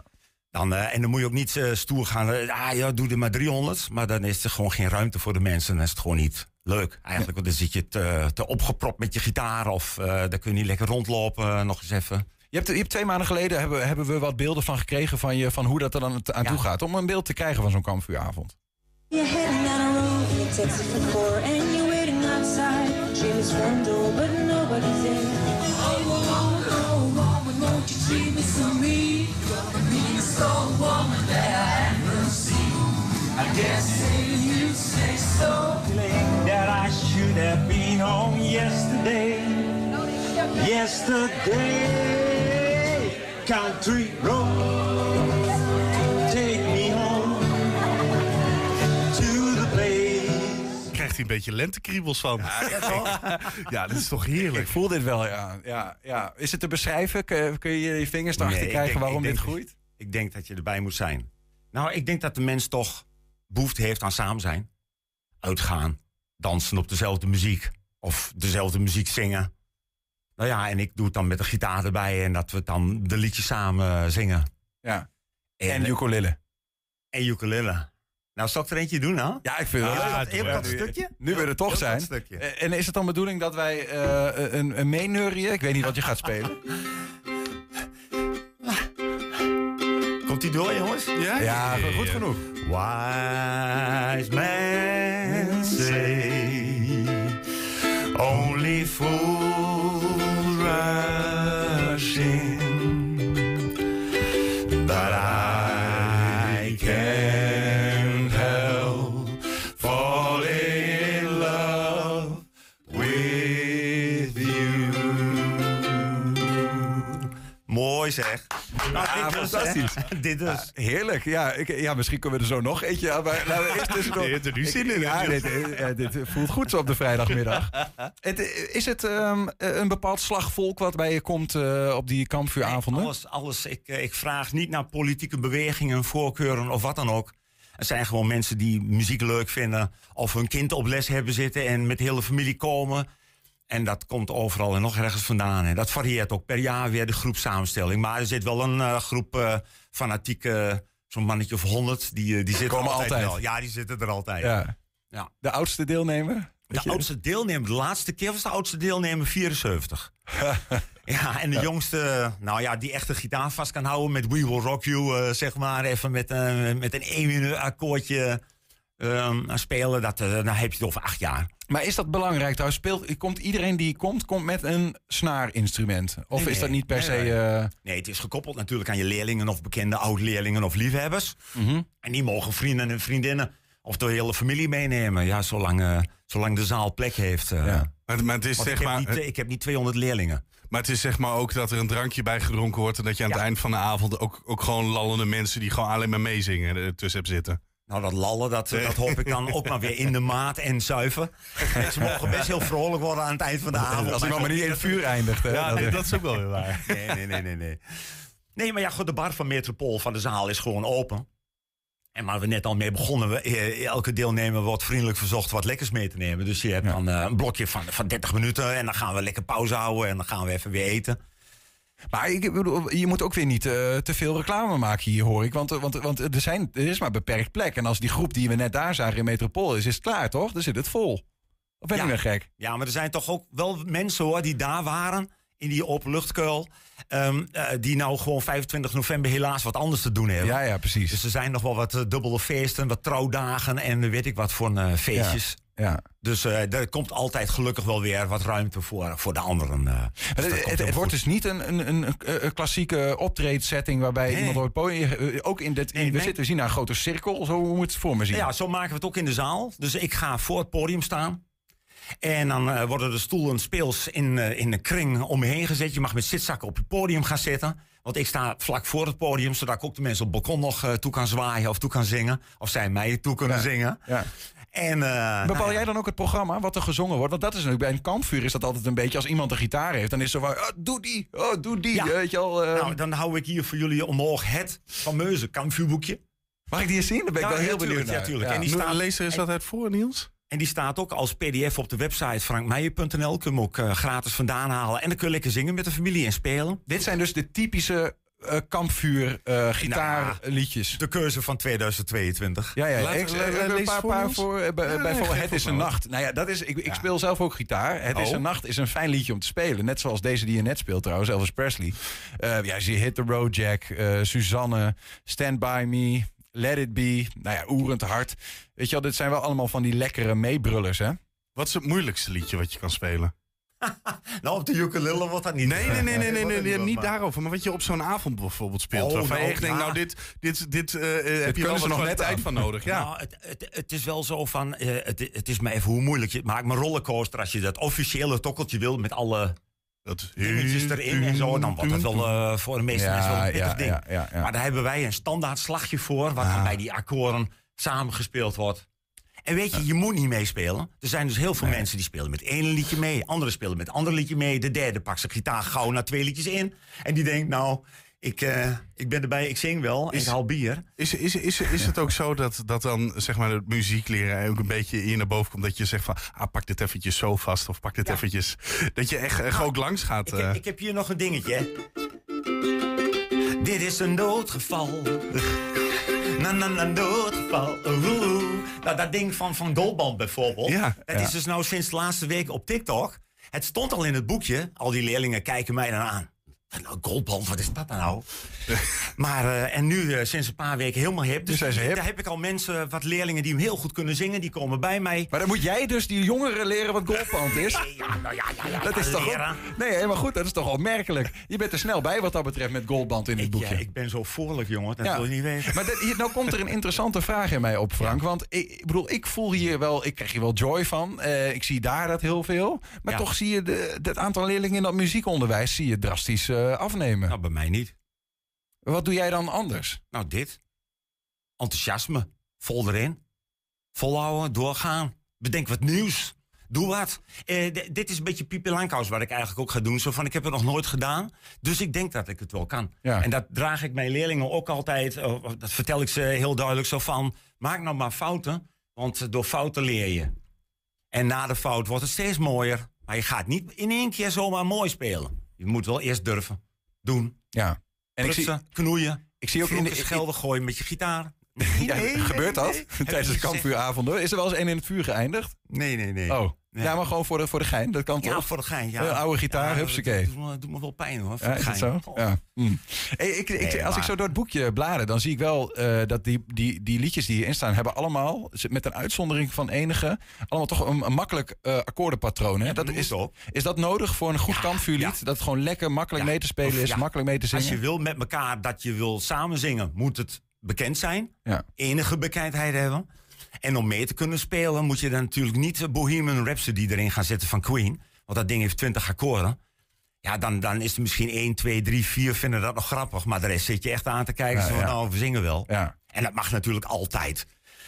Speaker 11: Dan, uh, en dan moet je ook niet stoer gaan. Ah ja, doe er maar 300. Maar dan is er gewoon geen ruimte voor de mensen. Dan is het gewoon niet leuk. Eigenlijk, ja. want dan zit je te, te opgepropt met je gitaar. Of dan kun je niet lekker rondlopen nog eens even.
Speaker 3: Je hebt, je hebt twee maanden geleden hebben, hebben we wat beelden van gekregen van, je, van hoe dat er dan aan toe gaat. Om een beeld te krijgen van zo'n kampvuuravond.
Speaker 12: You're heading down a road and it takes it for four and you're waiting outside. Jim's front door, but nobody's in.
Speaker 13: Oh, oh, oh, woman, won't you treat me so mean? Gonna be the sole woman that I ever seen. I guess you say so.
Speaker 14: feeling that I should have been home yesterday. Yesterday, country road, take me home to the place.
Speaker 4: Krijgt hij een beetje lentekriebels van. Ja, ja, dat is toch heerlijk.
Speaker 3: Ik voel dit wel, ja. ja, ja. Is het te beschrijven? Kun, je je vingers erachter
Speaker 11: Nee,
Speaker 3: krijgen
Speaker 11: denk-
Speaker 3: waarom dit groeit?
Speaker 11: Ik denk dat je erbij moet zijn. Nou, ik denk dat de mens toch behoefte heeft aan samen zijn. Uitgaan, dansen op dezelfde muziek. Of dezelfde muziek zingen. Nou ja, en ik doe het dan met de gitaar erbij. En dat we dan de liedjes samen zingen.
Speaker 3: Ja.
Speaker 11: En,
Speaker 3: En ukulele.
Speaker 11: En ukulele. Nou, zal ik er eentje doen, nou?
Speaker 3: Ja, ik vind het wel leuk.
Speaker 11: heel kort stukje.
Speaker 3: Nu we er toch zijn. Eh, En is het dan bedoeling dat wij eh, een, een meeneurien? Ik weet niet wat je gaat spelen.
Speaker 11: Komt die door, jongens?
Speaker 4: Ja,
Speaker 3: Ja, goed genoeg.
Speaker 11: Wise men say only fools Mooi zeg. Nou,
Speaker 3: Ja,
Speaker 11: dit dus,
Speaker 3: fantastisch.
Speaker 11: dit dus.
Speaker 3: Heerlijk. Ja, ik, ja, misschien kunnen we er zo nog eentje aan. Maar laten we eerst.
Speaker 4: Je hebt er nu zin in,
Speaker 3: Ja,
Speaker 4: hè?
Speaker 3: dit, eh, dit voelt goed zo op de vrijdagmiddag. Het, eh, is het ehm, een bepaald slagvolk wat bij je komt eh, op die kampvuuravonden?
Speaker 11: Alles, alles. Ik, eh, ik vraag niet naar politieke bewegingen, voorkeuren of wat dan ook. Er zijn gewoon mensen die muziek leuk vinden. Of hun kind op les hebben zitten en met de hele familie komen. En dat komt overal en nog ergens vandaan. En dat varieert ook per jaar weer de groepsamenstelling. Maar er zit wel een eh, groep eh fanatieke, zo'n mannetje of honderd. Die, eh, die zitten
Speaker 3: komen
Speaker 11: altijd,
Speaker 3: altijd.
Speaker 11: wel. Ja, die zitten er altijd.
Speaker 3: Ja.
Speaker 11: Ja.
Speaker 3: De oudste deelnemer?
Speaker 11: De oudste deelnemer, de laatste keer was de oudste deelnemer 74. ja, en de jongste, nou ja, die echt de gitaar vast kan houden met We Will Rock You, zeg maar. Even met, een met een 1 minuut akkoordje ehm, spelen. Dat, eh, dan heb je het over acht jaar.
Speaker 3: Maar is dat belangrijk trouwens? Speelt, komt iedereen die komt, komt met een snaarinstrument? Of
Speaker 11: Nee,
Speaker 3: is dat niet per
Speaker 11: Nee,
Speaker 3: se...
Speaker 11: nee.
Speaker 3: eh,
Speaker 11: Nee, het is gekoppeld natuurlijk aan je leerlingen of bekende oud-leerlingen of liefhebbers.
Speaker 3: mhm.
Speaker 11: En die mogen vrienden en vriendinnen of de hele familie meenemen. Ja, zolang, eh, zolang de zaal plek heeft. eh.
Speaker 3: Ja.
Speaker 4: Maar, maar het is
Speaker 11: Want
Speaker 4: zeg
Speaker 11: ik, heb
Speaker 4: maar...
Speaker 11: niet, ik heb niet 200 leerlingen.
Speaker 4: Maar het is zeg maar ook dat er een drankje bij gedronken wordt... en dat je aan het eind van de avond ook, ook gewoon lallende mensen... die gewoon alleen maar meezingen tussen hebt zitten.
Speaker 11: Nou, dat lallen, dat, dat hoop ik dan ook maar weer in de maat en zuiver. Ze mogen best heel vrolijk worden aan het eind van de avond.
Speaker 3: Als het maar niet in het vuur eindigt. Hè?
Speaker 4: Ja,
Speaker 3: Dat-
Speaker 4: nee, dat is ook wel weer waar.
Speaker 11: Nee, nee, nee, nee, nee. Nee, maar ja, goed, de bar van Metropool van de zaal is gewoon open. En waar we net al mee begonnen, we, eh, elke deelnemer wordt vriendelijk verzocht wat lekkers mee te nemen. Dus je hebt dan eh, een blokje van, van 30 minuten en dan gaan we lekker pauze houden en dan gaan we even weer eten.
Speaker 3: Maar ik bedoel, je moet ook weer niet eh, te veel reclame maken hier, hoor ik. Want, eh, want, want er, zijn, er is maar beperkt plek. En als die groep die we net daar zagen in Metropool is, is het klaar, toch? Dan zit het vol. Of ben ik
Speaker 11: Ja.
Speaker 3: nou gek?
Speaker 11: Ja, maar er zijn toch ook wel mensen hoor die daar waren in die openluchtkuil. ehm, eh, die nou gewoon 25 november helaas wat anders te doen hebben.
Speaker 3: Ja, ja, precies.
Speaker 11: Dus er zijn nog wel wat eh, dubbele feesten, wat trouwdagen en weet ik wat voor eh, feestjes.
Speaker 3: Ja.
Speaker 11: Dus eh, er komt altijd gelukkig wel weer wat ruimte voor, voor de anderen. eh. Dus
Speaker 3: Het, het, het wordt dus niet een, een, een, een klassieke optreedsetting waarbij
Speaker 11: Nee.
Speaker 3: iemand op het podium... eh, Ook in dit,
Speaker 11: Nee,
Speaker 3: we,
Speaker 11: nee.
Speaker 3: zitten, we zien daar een grote cirkel, zo moet het voor me zien.
Speaker 11: Ja, zo maken we het ook in de zaal. Dus ik ga voor het podium staan. En dan eh, worden de stoelen speels in, eh, in een kring om me heen gezet. Je mag met zitzakken op je podium gaan zitten. Want ik sta vlak voor het podium, zodat ik ook de mensen op het balkon nog eh, toe kan zwaaien of toe kan zingen. Of zij mij toe kunnen
Speaker 3: Ja.
Speaker 11: zingen.
Speaker 3: Ja.
Speaker 11: En, eh,
Speaker 3: Bepaal
Speaker 11: nou ja.
Speaker 3: jij dan ook het programma, wat er gezongen wordt? Want dat is natuurlijk bij een kampvuur is dat altijd een beetje... als iemand een gitaar heeft, dan is het zo van... "Ah, doe die, oh, doe die,
Speaker 11: Ja.
Speaker 3: weet je al. eh.
Speaker 11: Nou, dan hou ik hier voor jullie omhoog het fameuze kampvuurboekje.
Speaker 3: Mag ik die eens zien? Dan ben ik
Speaker 11: Ja,
Speaker 3: wel heel
Speaker 11: ja, tuurlijk,
Speaker 3: benieuwd
Speaker 11: ja,
Speaker 3: naar.
Speaker 11: tuurlijk. En die staat-
Speaker 4: Lees er eens wat uit voor, Niels.
Speaker 11: En die staat ook als pdf op de website frankmeijer.nl. Kun je hem ook eh, gratis vandaan halen. En dan kun je lekker zingen met de familie en spelen.
Speaker 3: Dit zijn dus de typische eh, kampvuur eh, gitaarliedjes?
Speaker 11: De keuze van 2022.
Speaker 3: Ja, ja.
Speaker 11: Laat-
Speaker 3: ik, eh, een paar,
Speaker 11: voor
Speaker 3: paar voor. bij-
Speaker 11: Ja,
Speaker 3: bijvoorbeeld Het is een nacht. Nou ja, dat is, ik, ik speel zelf ook gitaar. Het is
Speaker 11: Oh.
Speaker 3: een nacht is een fijn liedje om te spelen. Net zoals deze die je net speelt trouwens, Elvis Presley. Eh ja, zie je Hit the Road Jack, eh, Suzanne, Stand By Me, Let It Be. Nou ja, Oerend Hart. Weet je wel, dit zijn wel allemaal van die lekkere meebrullers, hè?
Speaker 4: Wat is het moeilijkste liedje wat je kan spelen?
Speaker 11: Nou, op de ukulele wordt dat niet.
Speaker 4: Nee, nee, nee, nee, nee, niet daarover. Maar wat je op zo'n avond bijvoorbeeld speelt.
Speaker 11: Oh,
Speaker 4: waarvan je
Speaker 11: nou,
Speaker 4: echt denkt,
Speaker 11: ja.
Speaker 4: nou, dit, dit, dit eh, eh, heb je wel
Speaker 3: ze nog net
Speaker 4: kwaliteit
Speaker 3: aan.
Speaker 4: van nodig. Ja.
Speaker 11: Nou, het, het, het is wel zo van, eh, het, het is maar even hoe moeilijk je het maakt. Maar rollercoaster, als je dat officiële tokkeltje wil met alle
Speaker 4: dat
Speaker 11: dingetjes erin en zo, dan wordt dat wel eh, voor de meeste
Speaker 3: Ja,
Speaker 11: mensen wel een pittig ding. Maar daar hebben wij een standaard slagje voor, wat dan bij die akkoorden samengespeeld wordt. En weet je, je moet niet meespelen. Er zijn dus heel veel mensen die spelen met één liedje mee. Anderen spelen met ander liedje mee. De derde pakt zijn gitaar gauw na twee liedjes in. En die denkt, nou, ik, eh, ik ben erbij, ik zing wel. ik haal bier.
Speaker 4: Is, is, is, is het ook zo dat, dat dan zeg maar, het muziek leren ook een beetje hier naar boven komt? Dat je zegt van, ah, pak dit eventjes zo vast of pak dit eventjes. Dat je echt, echt ook langs gaat.
Speaker 11: Ik heb,
Speaker 4: eh.
Speaker 11: ik heb hier nog een dingetje. hè. Dit is een noodgeval. Na, na, na, noodgeval. Oeh. Nou, dat ding van, van Goldband bijvoorbeeld.
Speaker 4: Ja,
Speaker 11: dat is dus nou sinds de laatste week op TikTok. Het stond al in het boekje. Al die leerlingen kijken mij dan aan. Nou, Goldband, wat is dat nou? maar, eh, en nu eh, sinds een paar weken helemaal hip. Dus
Speaker 3: hip.
Speaker 11: daar heb ik al mensen, wat leerlingen die hem heel goed kunnen zingen. Die komen bij mij.
Speaker 3: Maar dan moet jij dus die jongeren leren wat golfband is.
Speaker 11: Ja, nou ja, ja, ja.
Speaker 3: Dat is toch
Speaker 11: leren.
Speaker 3: nee, helemaal goed. Dat is toch opmerkelijk. Je bent er snel bij wat dat betreft met goldband in het
Speaker 11: Ik,
Speaker 3: boekje.
Speaker 11: ja, ik ben zo voorlijk, jongen. Dat
Speaker 3: Ja.
Speaker 11: wil je niet weten.
Speaker 3: Maar dat- hier, nou komt er een interessante vraag in mij op, Frank. Want ik, ik bedoel, ik voel hier wel, ik krijg hier wel joy van. Eh, ik zie daar dat heel veel. Maar toch zie je de, het aantal leerlingen in dat muziekonderwijs zie je drastisch eh, afnemen.
Speaker 11: Nou, bij mij niet.
Speaker 3: Wat doe jij dan anders?
Speaker 11: Nou, dit. Enthousiasme. Vol erin. Volhouden, doorgaan. Bedenk wat nieuws. Doe wat. Eh, dit is een beetje Pipi Langkous wat ik eigenlijk ook ga doen. Zo van, ik heb het nog nooit gedaan. Dus ik denk dat ik het wel kan.
Speaker 3: Ja.
Speaker 11: En dat draag ik mijn leerlingen ook altijd. oh, dat vertel ik ze heel duidelijk zo van. Maak nou maar fouten. Want eh, door fouten leer je. En na de fout wordt het steeds mooier. Maar je gaat niet in één keer zomaar mooi spelen. Je moet wel eerst durven. Doen.
Speaker 3: Ja. En ik zie,
Speaker 11: knoeien.
Speaker 3: ik zie ook in de,
Speaker 11: schelden gooien met je gitaar.
Speaker 3: Ja, gebeurt dat? Tijdens de kampvuuravonden? Is er wel eens één in het vuur geëindigd?
Speaker 11: Nee, nee, nee.
Speaker 3: Oh. Ja, maar gewoon voor de, voor de gein. Dat kan
Speaker 11: Ja,
Speaker 3: toch?
Speaker 11: voor de gein. Ja.
Speaker 3: Een oude gitaar,
Speaker 11: ja,
Speaker 3: hupsakee.
Speaker 11: Dat doet me, doet me wel pijn hoor. Voor
Speaker 3: Ja, is het zo?
Speaker 11: Oh.
Speaker 3: Ja. Hm. Hey, ik, als ik zo door het boekje blader, dan zie ik wel eh, dat die, die, die liedjes die hierin staan, hebben allemaal, met een uitzondering van enige, allemaal toch een, een makkelijk eh, akkoordenpatroon. Hè? Dat is, is dat nodig voor een goed kampvuurlied? Dat het gewoon lekker makkelijk mee te spelen is, makkelijk mee te zingen?
Speaker 11: Als je wil met elkaar dat je wil samen zingen, moet het bekend zijn.
Speaker 3: Ja.
Speaker 11: Enige bekendheid hebben. En om mee te kunnen spelen moet je dan natuurlijk niet Bohemian Rhapsody erin gaan zetten van Queen. Want dat ding heeft 20 akkoorden. Ja, dan, dan is er misschien 1, 2, 3, 4 vinden dat nog grappig. Maar de rest zit je echt aan te kijken.
Speaker 3: Ja,
Speaker 11: zo van,
Speaker 3: ja.
Speaker 11: nou, we zingen wel.
Speaker 3: Ja.
Speaker 11: En dat mag natuurlijk altijd.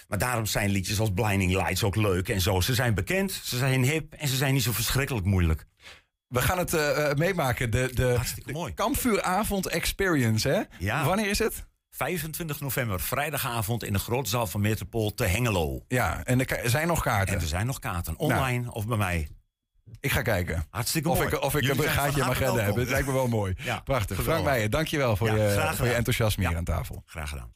Speaker 11: Maar daarom zijn liedjes als Blinding Lights ook leuk en zo. Ze zijn bekend, ze zijn hip en ze zijn niet zo verschrikkelijk moeilijk.
Speaker 3: We gaan het eh, eh, meemaken, de, de,
Speaker 11: mooi.
Speaker 3: kampvuuravond experience. Hè? Wanneer is het?
Speaker 11: 25 november, vrijdagavond in de grote zaal van Metropool te Hengelo.
Speaker 3: Ja, en er zijn nog kaarten.
Speaker 11: En er zijn nog kaarten, online of bij mij.
Speaker 3: Ik ga kijken.
Speaker 11: Hartstikke
Speaker 3: Of
Speaker 11: mooi.
Speaker 3: ik, of ik een gaatje in mijn agenda heb. Het lijkt me wel mooi.
Speaker 11: Ja,
Speaker 3: Prachtig. Frank. Meijer, dankjewel voor,
Speaker 11: Ja,
Speaker 3: je, voor je enthousiasme hier aan tafel.
Speaker 11: Graag gedaan.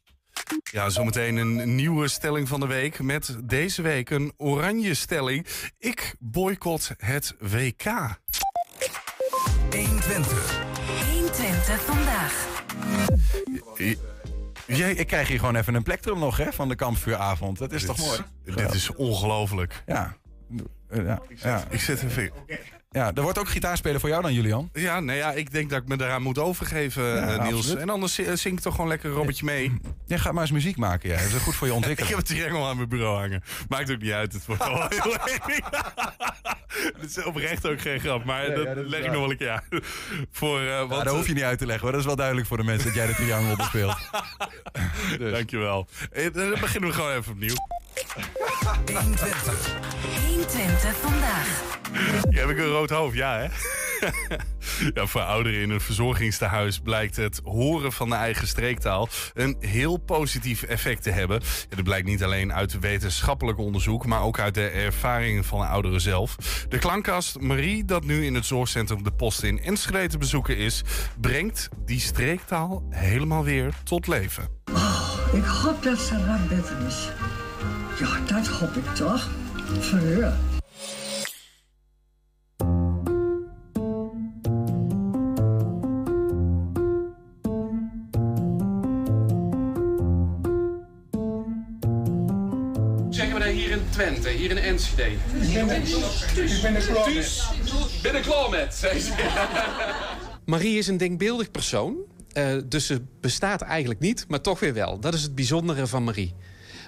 Speaker 4: Ja, zometeen een nieuwe stelling van de week. Met deze week een oranje stelling. Ik boycott het WK.
Speaker 5: 120. 120 vandaag.
Speaker 4: Jij,
Speaker 3: Ik krijg hier gewoon even een plektrum nog hè, van de kampvuuravond. Dat is toch mooi?
Speaker 4: Dit is ongelooflijk.
Speaker 3: Ja. Eh, Ja, ja.
Speaker 4: Ik zit even...
Speaker 3: ja, er wordt ook gitaarspelen voor jou dan, Julian.
Speaker 4: Ja, nee, ja, ik denk dat ik me daaraan moet overgeven,
Speaker 3: Ja,
Speaker 4: eh, Niels.
Speaker 3: absoluut.
Speaker 4: En anders zi- zing ik toch gewoon lekker een robbertje mee.
Speaker 3: Jij gaat maar eens muziek maken, ja. Dat is goed voor je
Speaker 4: Ik
Speaker 3: ontwikkeling.
Speaker 4: heb het triangel aan mijn bureau hangen. Maakt ook niet uit. Het wordt wel heel Dit is oprecht ook geen grap, maar
Speaker 3: Ja,
Speaker 4: dat,
Speaker 3: ja, dat
Speaker 4: leg ik nog wel een keer uit. Voor, eh,
Speaker 3: Ja,
Speaker 4: wat,
Speaker 3: dat hoef je niet uit te leggen hoor. Dat is wel duidelijk voor de mensen dat jij de triangel bespeelt. Dus.
Speaker 4: Dankjewel. Eh, Dan beginnen we gewoon even opnieuw.
Speaker 5: 120. 120 vandaag.
Speaker 4: Heb ik een rood hoofd? Ja, hè? Ja, voor ouderen in een verzorgingstehuis blijkt het horen van de eigen streektaal een heel positief effect te hebben. Ja, dat blijkt niet alleen uit wetenschappelijk onderzoek, maar ook uit de ervaringen van de ouderen zelf. De klankkast Marie, dat nu in het zorgcentrum De Post in Enschede te bezoeken is, brengt die streektaal helemaal weer tot leven.
Speaker 15: Ik hoop dat ze wat beter is. Ja, dat hoop ik toch. Verheur.
Speaker 16: In Twente, hier in Enschede?
Speaker 15: Ik ben er- ik ben er klaar met.
Speaker 16: Thuis, ben er klaar met, zei ze.
Speaker 17: Marie is een denkbeeldig persoon. eh, dus ze bestaat eigenlijk niet, maar toch weer wel. Dat is het bijzondere van Marie.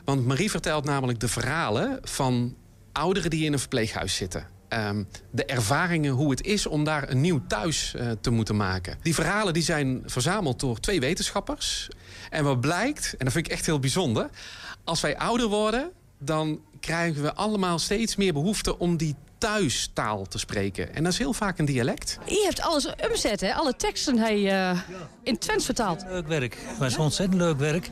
Speaker 17: Want Marie vertelt namelijk de verhalen van ouderen die in een verpleeghuis zitten. Ehm, de ervaringen hoe het is om daar een nieuw thuis eh, te moeten maken. Die verhalen die zijn verzameld door twee wetenschappers. En wat blijkt, en dat vind ik echt heel bijzonder... als wij ouder worden, dan krijgen we allemaal steeds meer behoefte... om die thuistaal te spreken. En dat is heel vaak een dialect.
Speaker 18: Je hebt alles omzet, hè? Alle teksten hij eh, in Twents vertaald.
Speaker 19: Leuk werk. Het was ontzettend leuk werk.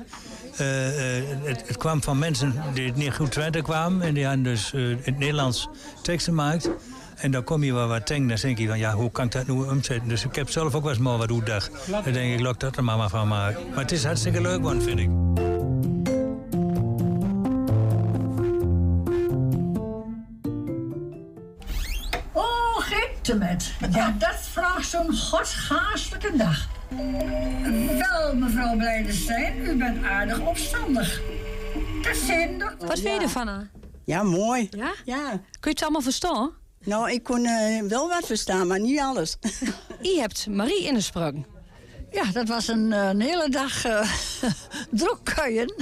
Speaker 19: Eh, eh, het, het kwam van mensen die niet goed Twente kwamen. En die hadden dus eh, in het Nederlands teksten gemaakt. En dan kom je wel wat denken. Dan denk je van, ja, hoe kan ik dat nu omzetten? Dus ik heb zelf ook wel eens maar wat uitdacht. Dan denk ik, laat dat er maar, maar van maken. Maar het is hartstikke leuk, man, vind ik.
Speaker 15: Met. Ja, dat vraagt zo'n godshaastelijke dag. Wel, mevrouw Blijdenstein, u bent aardig opstandig. Dat zijn.
Speaker 18: Wat vind je ervan?
Speaker 20: Ja, mooi.
Speaker 18: Ja?
Speaker 20: Ja.
Speaker 18: Kun je het allemaal verstaan?
Speaker 20: Nou, ik kon eh, wel wat verstaan, maar niet alles.
Speaker 18: Je hebt Marie ingesproken.
Speaker 15: Ja, dat was een, eh, een hele dag uh, drukkuien.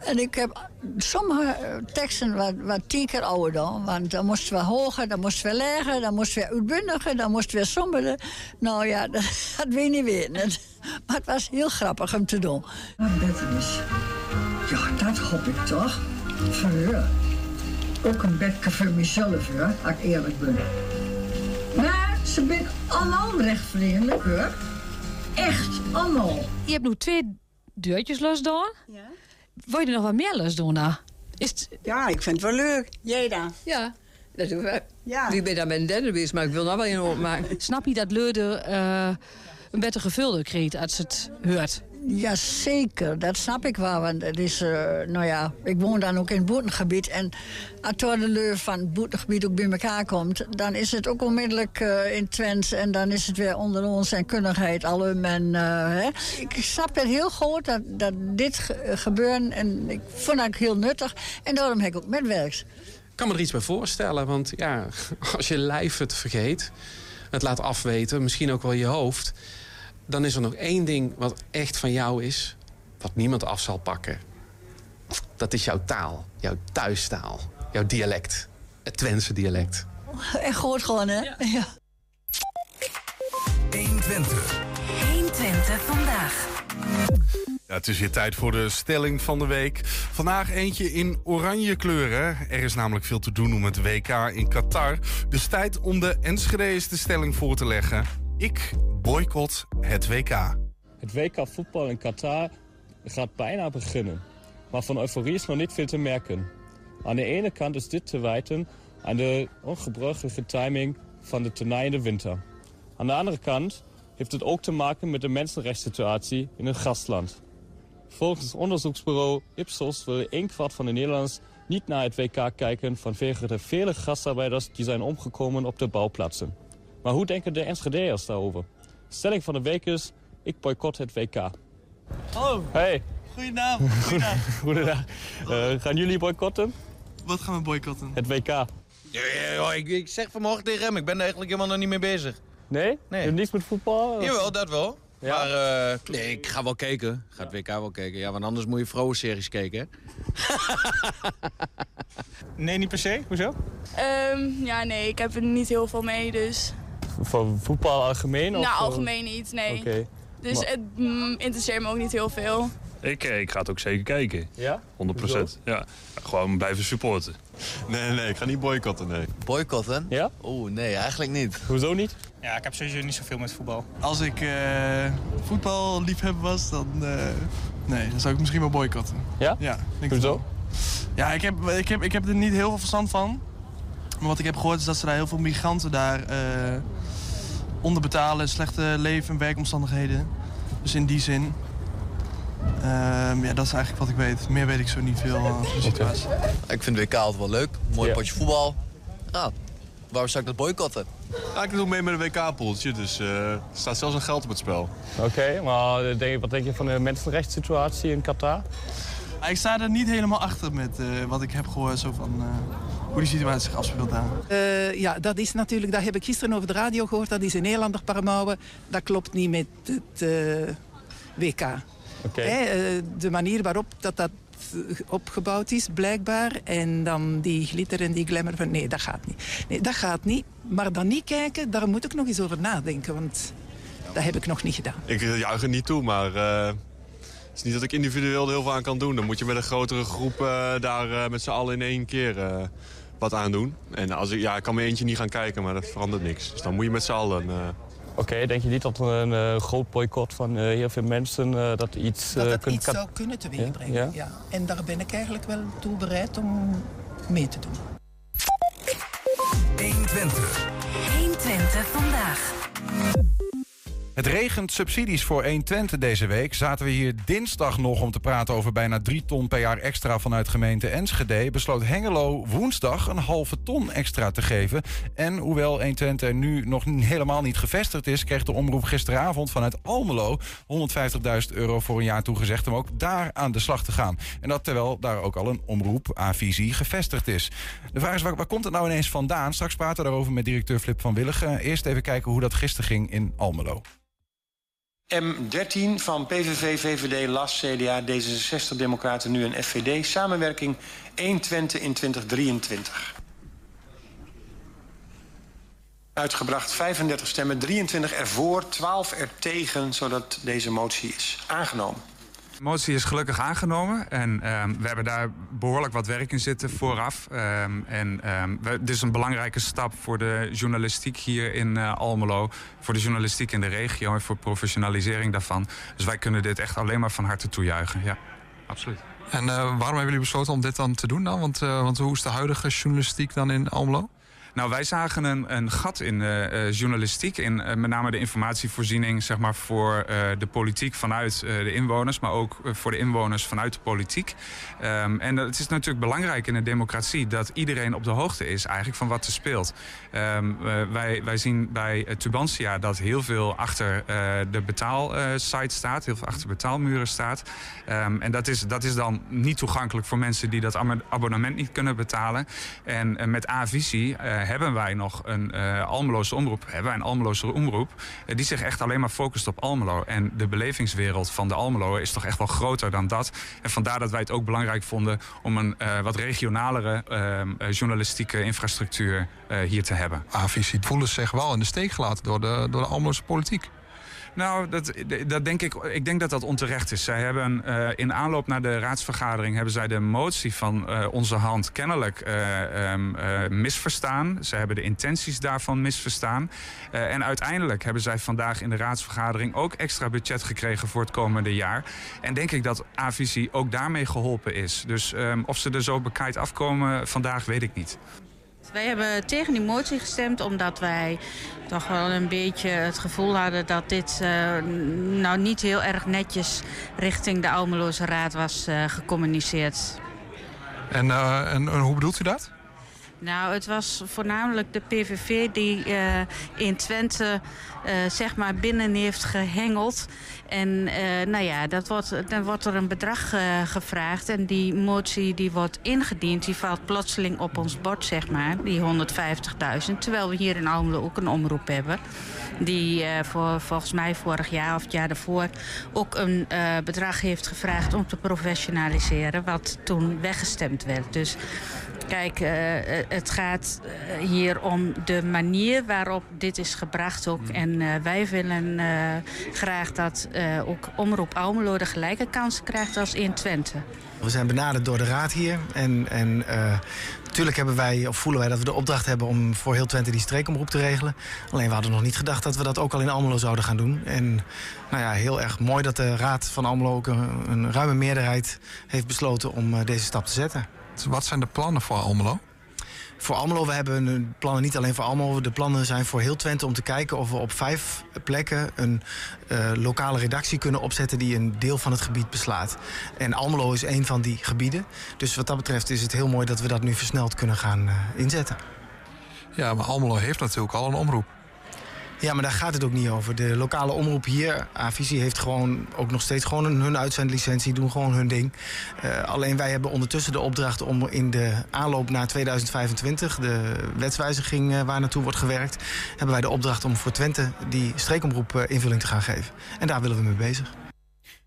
Speaker 15: En ik heb sommige eh, teksten wat, wat tien keer ouder dan. Want dan moesten we hoger, dan moesten we lager, dan moesten we uitbundiger, dan moesten we somberder. Nou ja, dat, dat weet je niet weten. Maar het was heel grappig om te doen. Wat beter is. Ja, dat hoop ik toch. Verheur. Ook een bedje voor mezelf, hoor, als ik eerlijk ben. Maar ze zijn allemaal recht vriendelijk, hoor. Echt, allemaal.
Speaker 18: Je hebt nu twee deurtjes losdaan. Ja. Wil je er nog wat meer losdoen dan? Is het...
Speaker 20: Ja, ik vind het wel leuk. Jij dan?
Speaker 21: Ja, dat doen we.
Speaker 20: Ja.
Speaker 21: Nu ben je dan met een derde bezig, maar ik wil nog wel een opmaken.
Speaker 18: Snap je dat Leurde eh, een beter gevulde kreeg als het hoort?
Speaker 15: Jazeker, dat snap ik wel. Want het is, eh, nou ja, ik woon dan ook in het boetengebied. En als de leur van het boetengebied ook bij elkaar komt... dan is het ook onmiddellijk eh, in Twents. En dan is het weer onder ons en kunnigheid alum. En, eh, hè. Ik snap het heel goed dat, dat dit ge gebeurt. En ik vond dat heel nuttig. En daarom heb ik ook metwerks.
Speaker 17: Ik kan me er iets bij voorstellen, want ja, als je lijf het vergeet... het laat afweten, misschien ook wel je hoofd... dan is er nog één ding wat echt van jou is... wat niemand af zal pakken. Dat is jouw taal, jouw thuistaal, jouw dialect. Het Twentse dialect.
Speaker 15: Echt goed gewoon, hè? Ja.
Speaker 5: 120. 120 vandaag.
Speaker 4: Ja, het is weer tijd voor de stelling van de week. Vandaag eentje in oranje kleuren. Er is namelijk veel te doen om het WK in Qatar. Dus tijd om de Enschede's de stelling voor te leggen. Ik boycott het WK.
Speaker 22: Het WK voetbal in Qatar gaat bijna beginnen. Maar van euforie is nog niet veel te merken. Aan de ene kant is dit te wijten aan de ongebruikelijke timing van de toernooi in de winter. Aan de andere kant heeft het ook te maken met de mensenrechtssituatie in het gastland. Volgens het onderzoeksbureau Ipsos wil een kwart van de Nederlanders niet naar het WK kijken vanwege de vele gastarbeiders die zijn omgekomen op de bouwplaatsen. Maar hoe denken de Enschedeërs daarover? Stelling van de week is, ik boycott het WK.
Speaker 23: Hallo.
Speaker 22: Hey.
Speaker 23: Goedendag. Goedendag.
Speaker 22: Goedendag. Eh, gaan jullie boycotten?
Speaker 23: Wat gaan we boycotten?
Speaker 22: Het WK.
Speaker 23: Ja, ja, ja, ik, ik zeg vanmorgen tegen hem, ik ben er eigenlijk helemaal nog niet mee bezig.
Speaker 22: Nee?
Speaker 23: Nee.
Speaker 22: Niks met voetbal?
Speaker 23: Jawel, dat wel.
Speaker 22: Ja.
Speaker 23: Maar eh, nee, ik ga wel kijken. Ik ga het WK wel kijken. Ja, want anders moet je vrouwenseries kijken, hè? Nee, niet per se. Hoezo?
Speaker 24: Ehm, ja, nee, ik heb er niet heel veel mee, dus...
Speaker 22: Van voetbal algemeen?
Speaker 24: Nou,
Speaker 22: of, eh,
Speaker 24: algemeen niet, nee.
Speaker 22: Oké.
Speaker 24: Dus
Speaker 22: Maar-
Speaker 24: het mm, interesseert me ook niet heel veel.
Speaker 25: Ik, eh, ik ga het ook zeker kijken.
Speaker 26: Ja?
Speaker 25: 100 procent. Ja. Gewoon blijven supporten.
Speaker 26: Nee, nee, ik ga niet boycotten, nee.
Speaker 23: Boycotten?
Speaker 26: Ja?
Speaker 23: Oeh, nee, eigenlijk niet.
Speaker 26: Hoezo niet?
Speaker 27: Ja, ik heb sowieso niet zoveel met voetbal. Als ik eh voetballiefhebber was, dan... eh, nee, dan zou ik misschien wel boycotten.
Speaker 26: Ja?
Speaker 27: Ja, denk ik
Speaker 26: Hoezo?
Speaker 27: Ja, ik heb, ik, heb, ik heb er niet heel veel verstand van. Maar wat ik heb gehoord is dat ze daar heel veel migranten daar eh, onderbetalen. Slechte leven- en werkomstandigheden. Dus in die zin... ehm, ja, dat is eigenlijk wat ik weet. Meer weet ik zo niet veel van de situatie.
Speaker 23: Ik vind WK altijd wel leuk. Mooi potje voetbal. Ja, waarom zou ik dat boycotten?
Speaker 26: Ja, ik doe mee met een WK-poeltje, dus eh, er staat zelfs een geld op het spel.
Speaker 22: Oké, maar eh, denk, wat denk je van de mensenrechtssituatie in Qatar?
Speaker 27: Ik sta er niet helemaal achter met eh, wat ik heb gehoord zo van, eh, hoe die situatie zich afspeelt daar.
Speaker 28: Eh, ja, dat is natuurlijk, dat heb ik gisteren over de radio gehoord. Dat is in Nederlander Paramouwen. Dat klopt niet met het eh, WK. Eh, de manier waarop dat, dat opgebouwd is, blijkbaar. En dan die glitter en die glamour van nee, dat gaat niet. Nee, dat gaat niet. Maar dan niet kijken, daar moet ik nog eens over nadenken. Want dat heb ik nog niet gedaan.
Speaker 26: Ik juich er niet toe, maar eh, het is niet dat ik individueel er heel veel aan kan doen. Dan moet je met een grotere groep eh, daar eh, met z'n allen in één keer eh, wat aan doen. En als ik, ja, ik kan mijn eentje niet gaan kijken, maar dat verandert niks. Dus dan moet je met z'n allen... eh,
Speaker 22: Oké, denk je niet dat een eh, groot boycott van eh, heel veel mensen eh, dat iets...
Speaker 28: Dat
Speaker 22: eh,
Speaker 28: dat
Speaker 22: kunt
Speaker 28: iets zou kunnen teweegbrengen.
Speaker 22: Ja?
Speaker 28: Ja? En daar ben ik eigenlijk wel toe bereid om mee te doen.
Speaker 5: 120. 120 vandaag.
Speaker 3: Het regent subsidies voor 120 deze week. Zaten we hier dinsdag nog om te praten over bijna 3 ton per jaar extra vanuit gemeente Enschede. Besloot Hengelo woensdag een halve ton extra te geven. En hoewel 120 er nu nog helemaal niet gevestigd is, kreeg de omroep gisteravond vanuit Almelo 150.000 euro voor een jaar toegezegd om ook daar aan de slag te gaan. En dat terwijl daar ook al een omroep A-visie gevestigd is. De vraag is, waar, waar komt het nou ineens vandaan? Straks praten we daarover met directeur Flip van Willigen. Eerst even kijken hoe dat gisteren ging in Almelo.
Speaker 29: M13 van PVV, VVD, LAS, CDA, D66, Democraten, nu en FVD. Samenwerking 120 in 2023. Uitgebracht 35 stemmen, 23 ervoor, 12 er tegen, zodat deze motie is aangenomen.
Speaker 30: De motie is gelukkig aangenomen en ehm, we hebben daar behoorlijk wat werk in zitten vooraf. Ehm, en ehm, we, dit is een belangrijke stap voor de journalistiek hier in eh, Almelo, voor de journalistiek in de regio en voor professionalisering daarvan. Dus wij kunnen dit echt alleen maar van harte toejuichen. Ja, absoluut.
Speaker 31: En eh, waarom hebben jullie besloten om dit dan te doen dan? Want, eh, want hoe is de huidige journalistiek dan in Almelo?
Speaker 30: Nou, wij zagen een, een gat in uh, uh, journalistiek, in uh, met name de informatievoorziening zeg maar, voor de politiek vanuit de inwoners, maar ook voor de inwoners vanuit de politiek. Um, en het is natuurlijk belangrijk in een democratie dat iedereen op de hoogte is eigenlijk van wat er speelt. Um, wij, wij zien bij Tubantia dat heel veel achter de betaalsite staat, heel veel achter betaalmuren staat. Um, en dat is, dat is dan niet toegankelijk voor mensen die dat abonnement niet kunnen betalen. En met A-visie hebben wij nog een uh, Almeloze omroep, hebben wij een Almeloze omroep, uh, die zich echt alleen maar focust op Almelo. En de belevingswereld van de Almelo is toch echt wel groter dan dat. En vandaar dat wij het ook belangrijk vonden om een wat regionalere journalistieke infrastructuur hier te hebben.
Speaker 31: A-visie voelen zich wel in de steek gelaten door de, door de Almeloze politiek.
Speaker 30: Nou, dat, dat denk ik, ik denk dat dat onterecht is. Zij hebben uh, in aanloop naar de raadsvergadering hebben zij de motie van uh, onze hand kennelijk uh, um, misverstaan. Ze hebben de intenties daarvan misverstaan. en uiteindelijk hebben zij vandaag in de raadsvergadering ook extra budget gekregen voor het komende jaar. En denk ik dat Avisie ook daarmee geholpen is. Dus um, of ze er zo bekijkt afkomen vandaag, weet ik niet.
Speaker 32: Wij hebben tegen die motie gestemd omdat wij toch wel een beetje het gevoel hadden dat dit uh, nou niet heel erg netjes richting de Almeloze Raad was uh, gecommuniceerd.
Speaker 31: En, uh, en, en hoe bedoelt u dat?
Speaker 32: Nou, het was voornamelijk de PVV die uh, in Twente uh, zeg maar binnen heeft gehengeld. En uh, nou ja, dat wordt, dan wordt er een bedrag gevraagd. En die motie die wordt ingediend, die valt plotseling op ons bord, zeg maar. Die 150.000. Terwijl we hier in Almelo ook een omroep hebben. Die voor, volgens mij vorig jaar of het jaar daarvoor ook een bedrag heeft gevraagd om te professionaliseren. Wat toen weggestemd werd. Dus Kijk, uh, het gaat eh, hier om de manier waarop dit is gebracht ook. En eh, wij willen eh, graag dat eh, ook Omroep Almelo de gelijke kansen krijgt als in Twente.
Speaker 33: We zijn benaderd door de raad hier. En, en eh, natuurlijk hebben wij, of voelen wij dat we de opdracht hebben om voor heel Twente die streekomroep te regelen. Alleen we hadden nog niet gedacht dat we dat ook al in Almelo zouden gaan doen. En nou ja, heel erg mooi dat de raad van Almelo ook een, een ruime meerderheid heeft besloten om eh, deze stap te zetten.
Speaker 31: Dus wat zijn de plannen voor Almelo?
Speaker 33: Voor Almelo, we hebben plannen niet alleen voor Almelo. De plannen zijn voor heel Twente om te kijken of we op vijf plekken een eh, lokale redactie kunnen opzetten die een deel van het gebied beslaat. En Almelo is een van die gebieden. Dus wat dat betreft is het heel mooi dat we dat nu versneld kunnen gaan eh, inzetten.
Speaker 31: Ja, maar Almelo heeft natuurlijk al een omroep.
Speaker 33: Ja, maar daar gaat het ook niet over. De lokale omroep hier, Avisie, heeft gewoon ook nog steeds gewoon hun uitzendlicentie, doen gewoon hun ding. Eh, alleen wij hebben ondertussen de opdracht om in de aanloop naar 2025, de wetswijziging eh, waar naartoe wordt gewerkt, hebben wij de opdracht om voor Twente die streekomroep eh, invulling te gaan geven. En daar willen we mee bezig.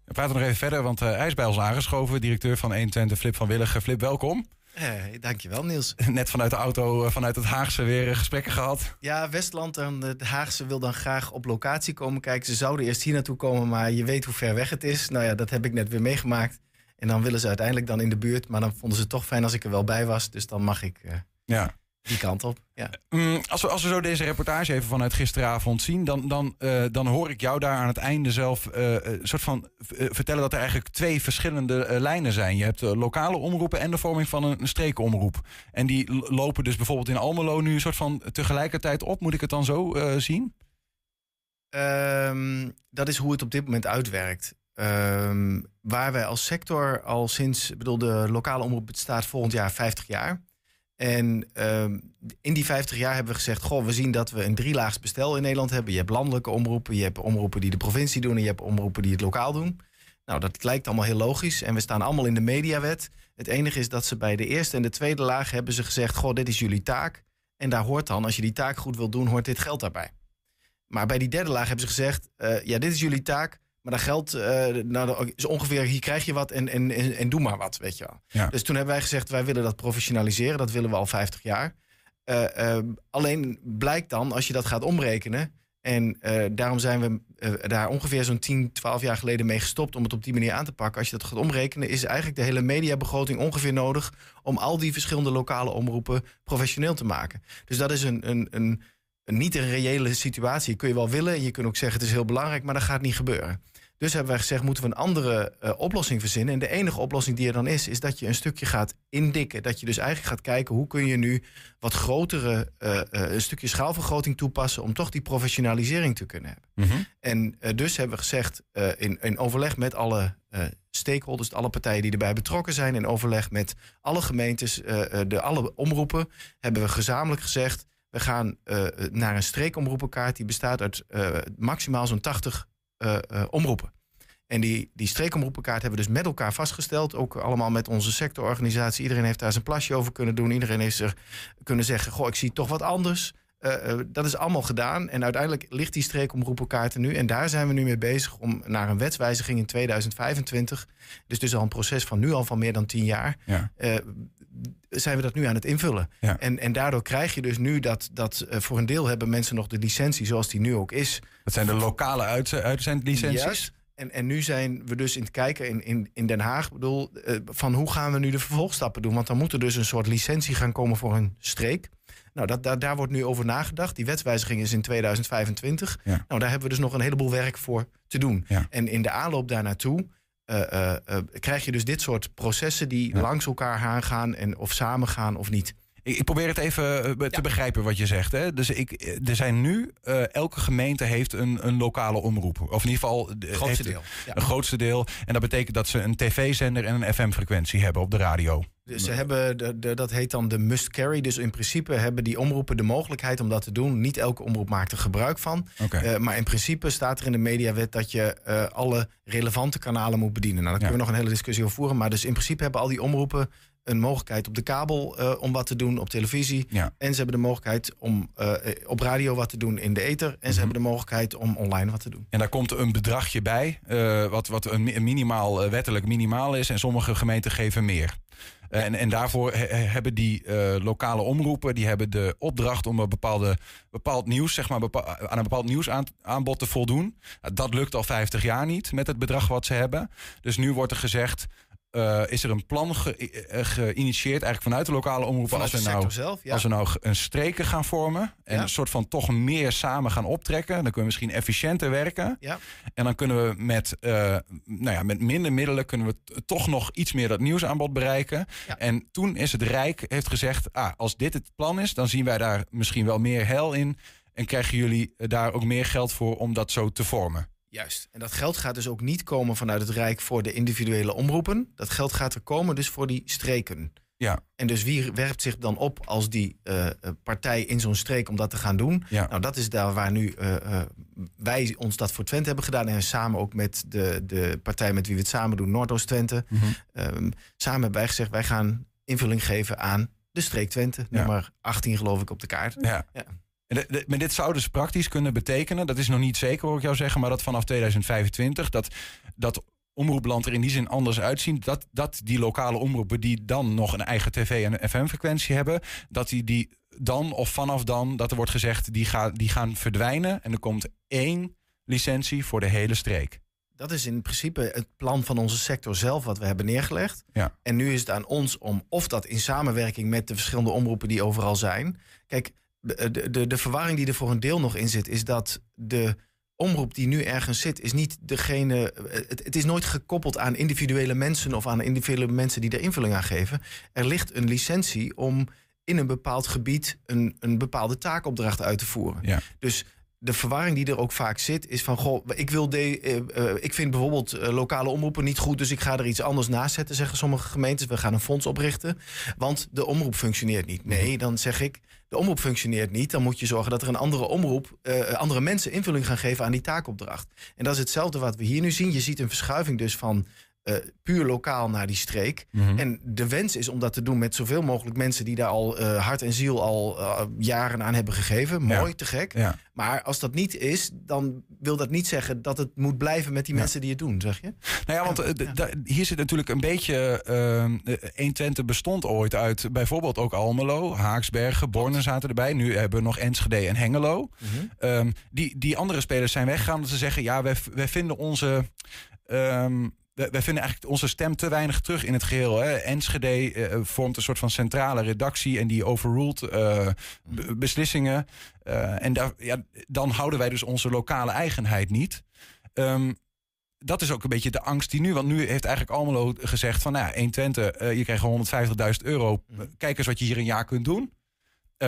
Speaker 3: We praten nog even verder, want hij is bij ons aangeschoven. Directeur van 120, Flip van Willigen. Flip, welkom.
Speaker 33: Eh, dankjewel, Niels.
Speaker 3: Net vanuit de auto, eh, vanuit het Haagse weer eh, gesprekken gehad.
Speaker 33: Ja, Westland en de Haagse wil dan graag op locatie komen kijken. Ze zouden eerst hier naartoe komen, maar je weet hoe ver weg het is. Nou ja, dat heb ik net weer meegemaakt. En dan willen ze uiteindelijk dan in de buurt. Maar dan vonden ze het toch fijn als ik er wel bij was. Dus dan mag ik
Speaker 3: Ja.
Speaker 33: Die kant op. Ja.
Speaker 3: Mm, als, we, als we zo deze reportage even vanuit gisteravond zien, dan, dan, eh, dan hoor ik jou daar aan het einde zelf eh, eh, soort van vertellen dat er eigenlijk twee verschillende eh, lijnen zijn. Je hebt de lokale omroepen en de vorming van een, een streekomroep. En die lopen dus bijvoorbeeld in Almelo nu een soort van tegelijkertijd op. Moet ik het dan zo eh, zien?
Speaker 33: Ehm, dat is hoe het op dit moment uitwerkt. Ehm, waar wij als sector al sinds, ik bedoel, de lokale omroep bestaat volgend jaar 50 jaar. En ehm, in die 50 jaar hebben we gezegd: Goh, we zien dat we een drielaags bestel in Nederland hebben. Je hebt landelijke omroepen, je hebt omroepen die de provincie doen en je hebt omroepen die het lokaal doen. Nou, dat lijkt allemaal heel logisch en we staan allemaal in de mediawet. Het enige is dat ze bij de eerste en de tweede laag hebben ze gezegd: Goh, dit is jullie taak. En daar hoort dan, als je die taak goed wil doen, hoort dit geld daarbij. Maar bij die derde laag hebben ze gezegd: eh, ja, dit is jullie taak. Maar dat geldt, nou, dat is ongeveer, hier krijg je wat en, en, en, en doe maar wat, weet je wel.
Speaker 3: Ja.
Speaker 33: Dus toen hebben wij gezegd, wij willen dat professionaliseren. Dat willen we al 50 jaar. Eh, eh, alleen blijkt dan, als je dat gaat omrekenen... en daarom zijn we daar ongeveer zo'n 10, 12 jaar geleden mee gestopt... om het op die manier aan te pakken. Als je dat gaat omrekenen, is eigenlijk de hele mediabegroting ongeveer nodig... om al die verschillende lokale omroepen professioneel te maken. Dus dat is een, een, een, een niet een reële situatie. Kun je wel willen, je kunt ook zeggen het is heel belangrijk... maar dat gaat niet gebeuren. Dus hebben wij gezegd, moeten we een andere eh, oplossing verzinnen. En de enige oplossing die er dan is, is dat je een stukje gaat indikken. Dat je dus eigenlijk gaat kijken, hoe kun je nu wat grotere, eh, eh, een stukje schaalvergroting toepassen... om toch die professionalisering te kunnen hebben. En eh, dus hebben we gezegd, in, in overleg met alle eh, stakeholders... alle partijen die erbij betrokken zijn... in overleg met alle gemeentes, de, alle omroepen... hebben we gezamenlijk gezegd... we gaan naar een streekomroepenkaart... die bestaat uit maximaal zo'n 80 eh, eh, omroepen. En die, die streekomroepenkaart hebben we dus met elkaar vastgesteld. Ook allemaal met onze sectororganisatie. Iedereen heeft daar zijn plasje over kunnen doen. Iedereen heeft er kunnen zeggen: Goh, ik zie toch wat anders. Eh, eh, dat is allemaal gedaan. En uiteindelijk ligt die streekomroepenkaart er nu. En daar zijn we nu mee bezig om naar een wetswijziging in 2025. Dus dus al een proces van nu al van meer dan tien jaar.
Speaker 3: Ja.
Speaker 33: eh, zijn we dat nu aan het invullen.
Speaker 3: Ja.
Speaker 33: En, en daardoor krijg je dus nu dat, dat voor een deel hebben mensen nog de licentie zoals die nu ook is.
Speaker 3: Dat zijn de lokale uitz- uitzendlicenties?
Speaker 33: En, en nu zijn we dus in het kijken in, in, in Den Haag, bedoel, van hoe gaan we nu de vervolgstappen doen? Want dan moet er dus een soort licentie gaan komen voor een streek. Nou, dat, daar, daar wordt nu over nagedacht. Die wetswijziging is in 2025. Nou, daar hebben we dus nog een heleboel werk voor te doen. En in de aanloop daar naartoe eh, eh, eh, krijg je dus dit soort processen die langs elkaar aangaan en of samen gaan of niet.
Speaker 3: Ik, probeer het even eh, te begrijpen wat je zegt. Hè? Dus ik, eh, er zijn nu, eh, elke gemeente heeft een, een lokale omroep. Of in ieder geval... eh,
Speaker 33: Grootste
Speaker 3: heeft
Speaker 33: deel, ja.
Speaker 3: Een grootste deel. En dat betekent dat ze een tv-zender en een FM-frequentie hebben op de radio.
Speaker 33: Dus ze hebben, de, de- dat heet dan de must carry. Dus in principe hebben die omroepen de mogelijkheid om dat te doen. Niet elke omroep maakt er gebruik van. Maar in principe staat er in de mediawet dat je alle relevante kanalen moet bedienen. Nou, daar kunnen we nog een hele discussie over voeren. Maar dus in principe hebben al die omroepen een mogelijkheid op de kabel eh, om wat te doen op televisie.
Speaker 3: Ja.
Speaker 33: En ze hebben de mogelijkheid om eh, op radio wat te doen in de ether. En
Speaker 3: Mhm.
Speaker 33: ze hebben de mogelijkheid om online wat te doen.
Speaker 3: En daar komt een bedragje bij, eh, wat, wat een, mi- een minimaal, wettelijk minimaal is. En sommige gemeenten geven meer. En, en daarvoor he- he- hebben die lokale omroepen die hebben de opdracht om een bepaalde, bepaald nieuws, zeg maar, aan een bepaald nieuwsaanbod te voldoen. Dat lukt al 50 jaar niet met het bedrag wat ze hebben. Dus nu wordt er gezegd. Eh, is er een plan ge- eh, geïnitieerd, eigenlijk vanuit de lokale omroepen,
Speaker 33: Vanuit
Speaker 3: als nou,
Speaker 33: sector zelf, ja.
Speaker 3: als we nou een streken gaan vormen en
Speaker 33: Ja.
Speaker 3: een soort van toch meer samen gaan optrekken, dan kunnen we misschien efficiënter werken.
Speaker 33: Ja.
Speaker 3: En dan kunnen we met, eh, nou ja, met minder middelen kunnen we toch nog iets meer dat nieuwsaanbod bereiken. En toen is het Rijk heeft gezegd, ah, als dit het plan is, dan zien wij daar misschien wel meer hel in. En krijgen jullie daar ook meer geld voor om dat zo te vormen.
Speaker 33: Juist. En dat geld gaat dus ook niet komen vanuit het Rijk voor de individuele omroepen. Dat geld gaat er komen dus voor die streken.
Speaker 3: Ja.
Speaker 33: En dus wie werpt zich dan op als die eh, eh, partij in zo'n streek om dat te gaan doen?
Speaker 3: Ja.
Speaker 33: Nou, dat is daar waar nu eh, wij ons dat voor Twente hebben gedaan. En samen ook met de, de partij met wie we het samen doen, Noordoost-Twente.
Speaker 3: Mhm.
Speaker 33: Ehm, samen hebben wij gezegd, wij gaan invulling geven aan de streek Twente.
Speaker 3: Ja.
Speaker 33: Nummer 18 geloof ik op de kaart.
Speaker 3: Ja. En de- de- maar dit zou dus praktisch kunnen betekenen, dat is nog niet zeker hoor ik jou zeggen, maar dat vanaf 2025 dat, dat omroepland er in die zin anders uitzien. Dat, dat die lokale omroepen die dan nog een eigen tv- en een FM-frequentie hebben, dat die, die dan of vanaf dan, dat er wordt gezegd, die, gaan die gaan verdwijnen. En er komt één licentie voor de hele streek.
Speaker 33: Dat is in principe het plan van onze sector zelf wat we hebben neergelegd.
Speaker 3: Ja.
Speaker 33: En nu is het aan ons om of dat in samenwerking met de verschillende omroepen die overal zijn. Kijk, de, de, de, verwarring die er voor een deel nog in zit, is dat de omroep die nu ergens zit, is niet degene. Het, het is nooit gekoppeld aan individuele mensen of aan individuele mensen die er invulling aan geven. Er ligt een licentie om in een bepaald gebied een, een bepaalde taakopdracht uit te voeren.
Speaker 3: Ja.
Speaker 33: Dus de verwarring die er ook vaak zit, is van: goh, ik, wil de, eh, eh, ik vind bijvoorbeeld eh, lokale omroepen niet goed, dus ik ga er iets anders naast zetten, zeggen sommige gemeentes. We gaan een fonds oprichten, want de omroep functioneert niet. Nee, dan zeg ik: de omroep functioneert niet. Dan moet je zorgen dat er een andere omroep, andere mensen invulling gaan geven aan die taakopdracht. En dat is hetzelfde wat we hier nu zien. Je ziet een verschuiving dus van. Eh, puur lokaal naar die streek.
Speaker 3: Mhm.
Speaker 33: En de wens is om dat te doen met zoveel mogelijk mensen die daar al eh, hart en ziel al eh, jaren aan hebben gegeven. Mooi,
Speaker 3: Ja.
Speaker 33: te gek.
Speaker 3: Ja.
Speaker 33: Maar als dat niet is, dan wil dat niet zeggen dat het moet blijven met die mensen die het doen, zeg je?
Speaker 3: Nou ja, want hier zit natuurlijk een beetje. ehm, eh, 120 bestond ooit uit bijvoorbeeld ook Almelo, Haaksbergen, Borne zaten erbij. Nu hebben we nog Enschede en Hengelo. Ehm, die, die andere spelers zijn weggegaan omdat ze zeggen: ja, wij, wij vinden onze. ehm, wij vinden eigenlijk onze stem te weinig terug in het geheel. Hè. Enschede eh, vormt een soort van centrale redactie en die overruled eh, beslissingen. Eh, en daar, ja, dan houden wij dus onze lokale eigenheid niet. Ehm, dat is ook een beetje de angst die nu... Want nu heeft eigenlijk Almelo gezegd van... Nou ja, 120, eh je krijgt gewoon 150.000 euro. Kijk eens wat je hier een jaar kunt doen.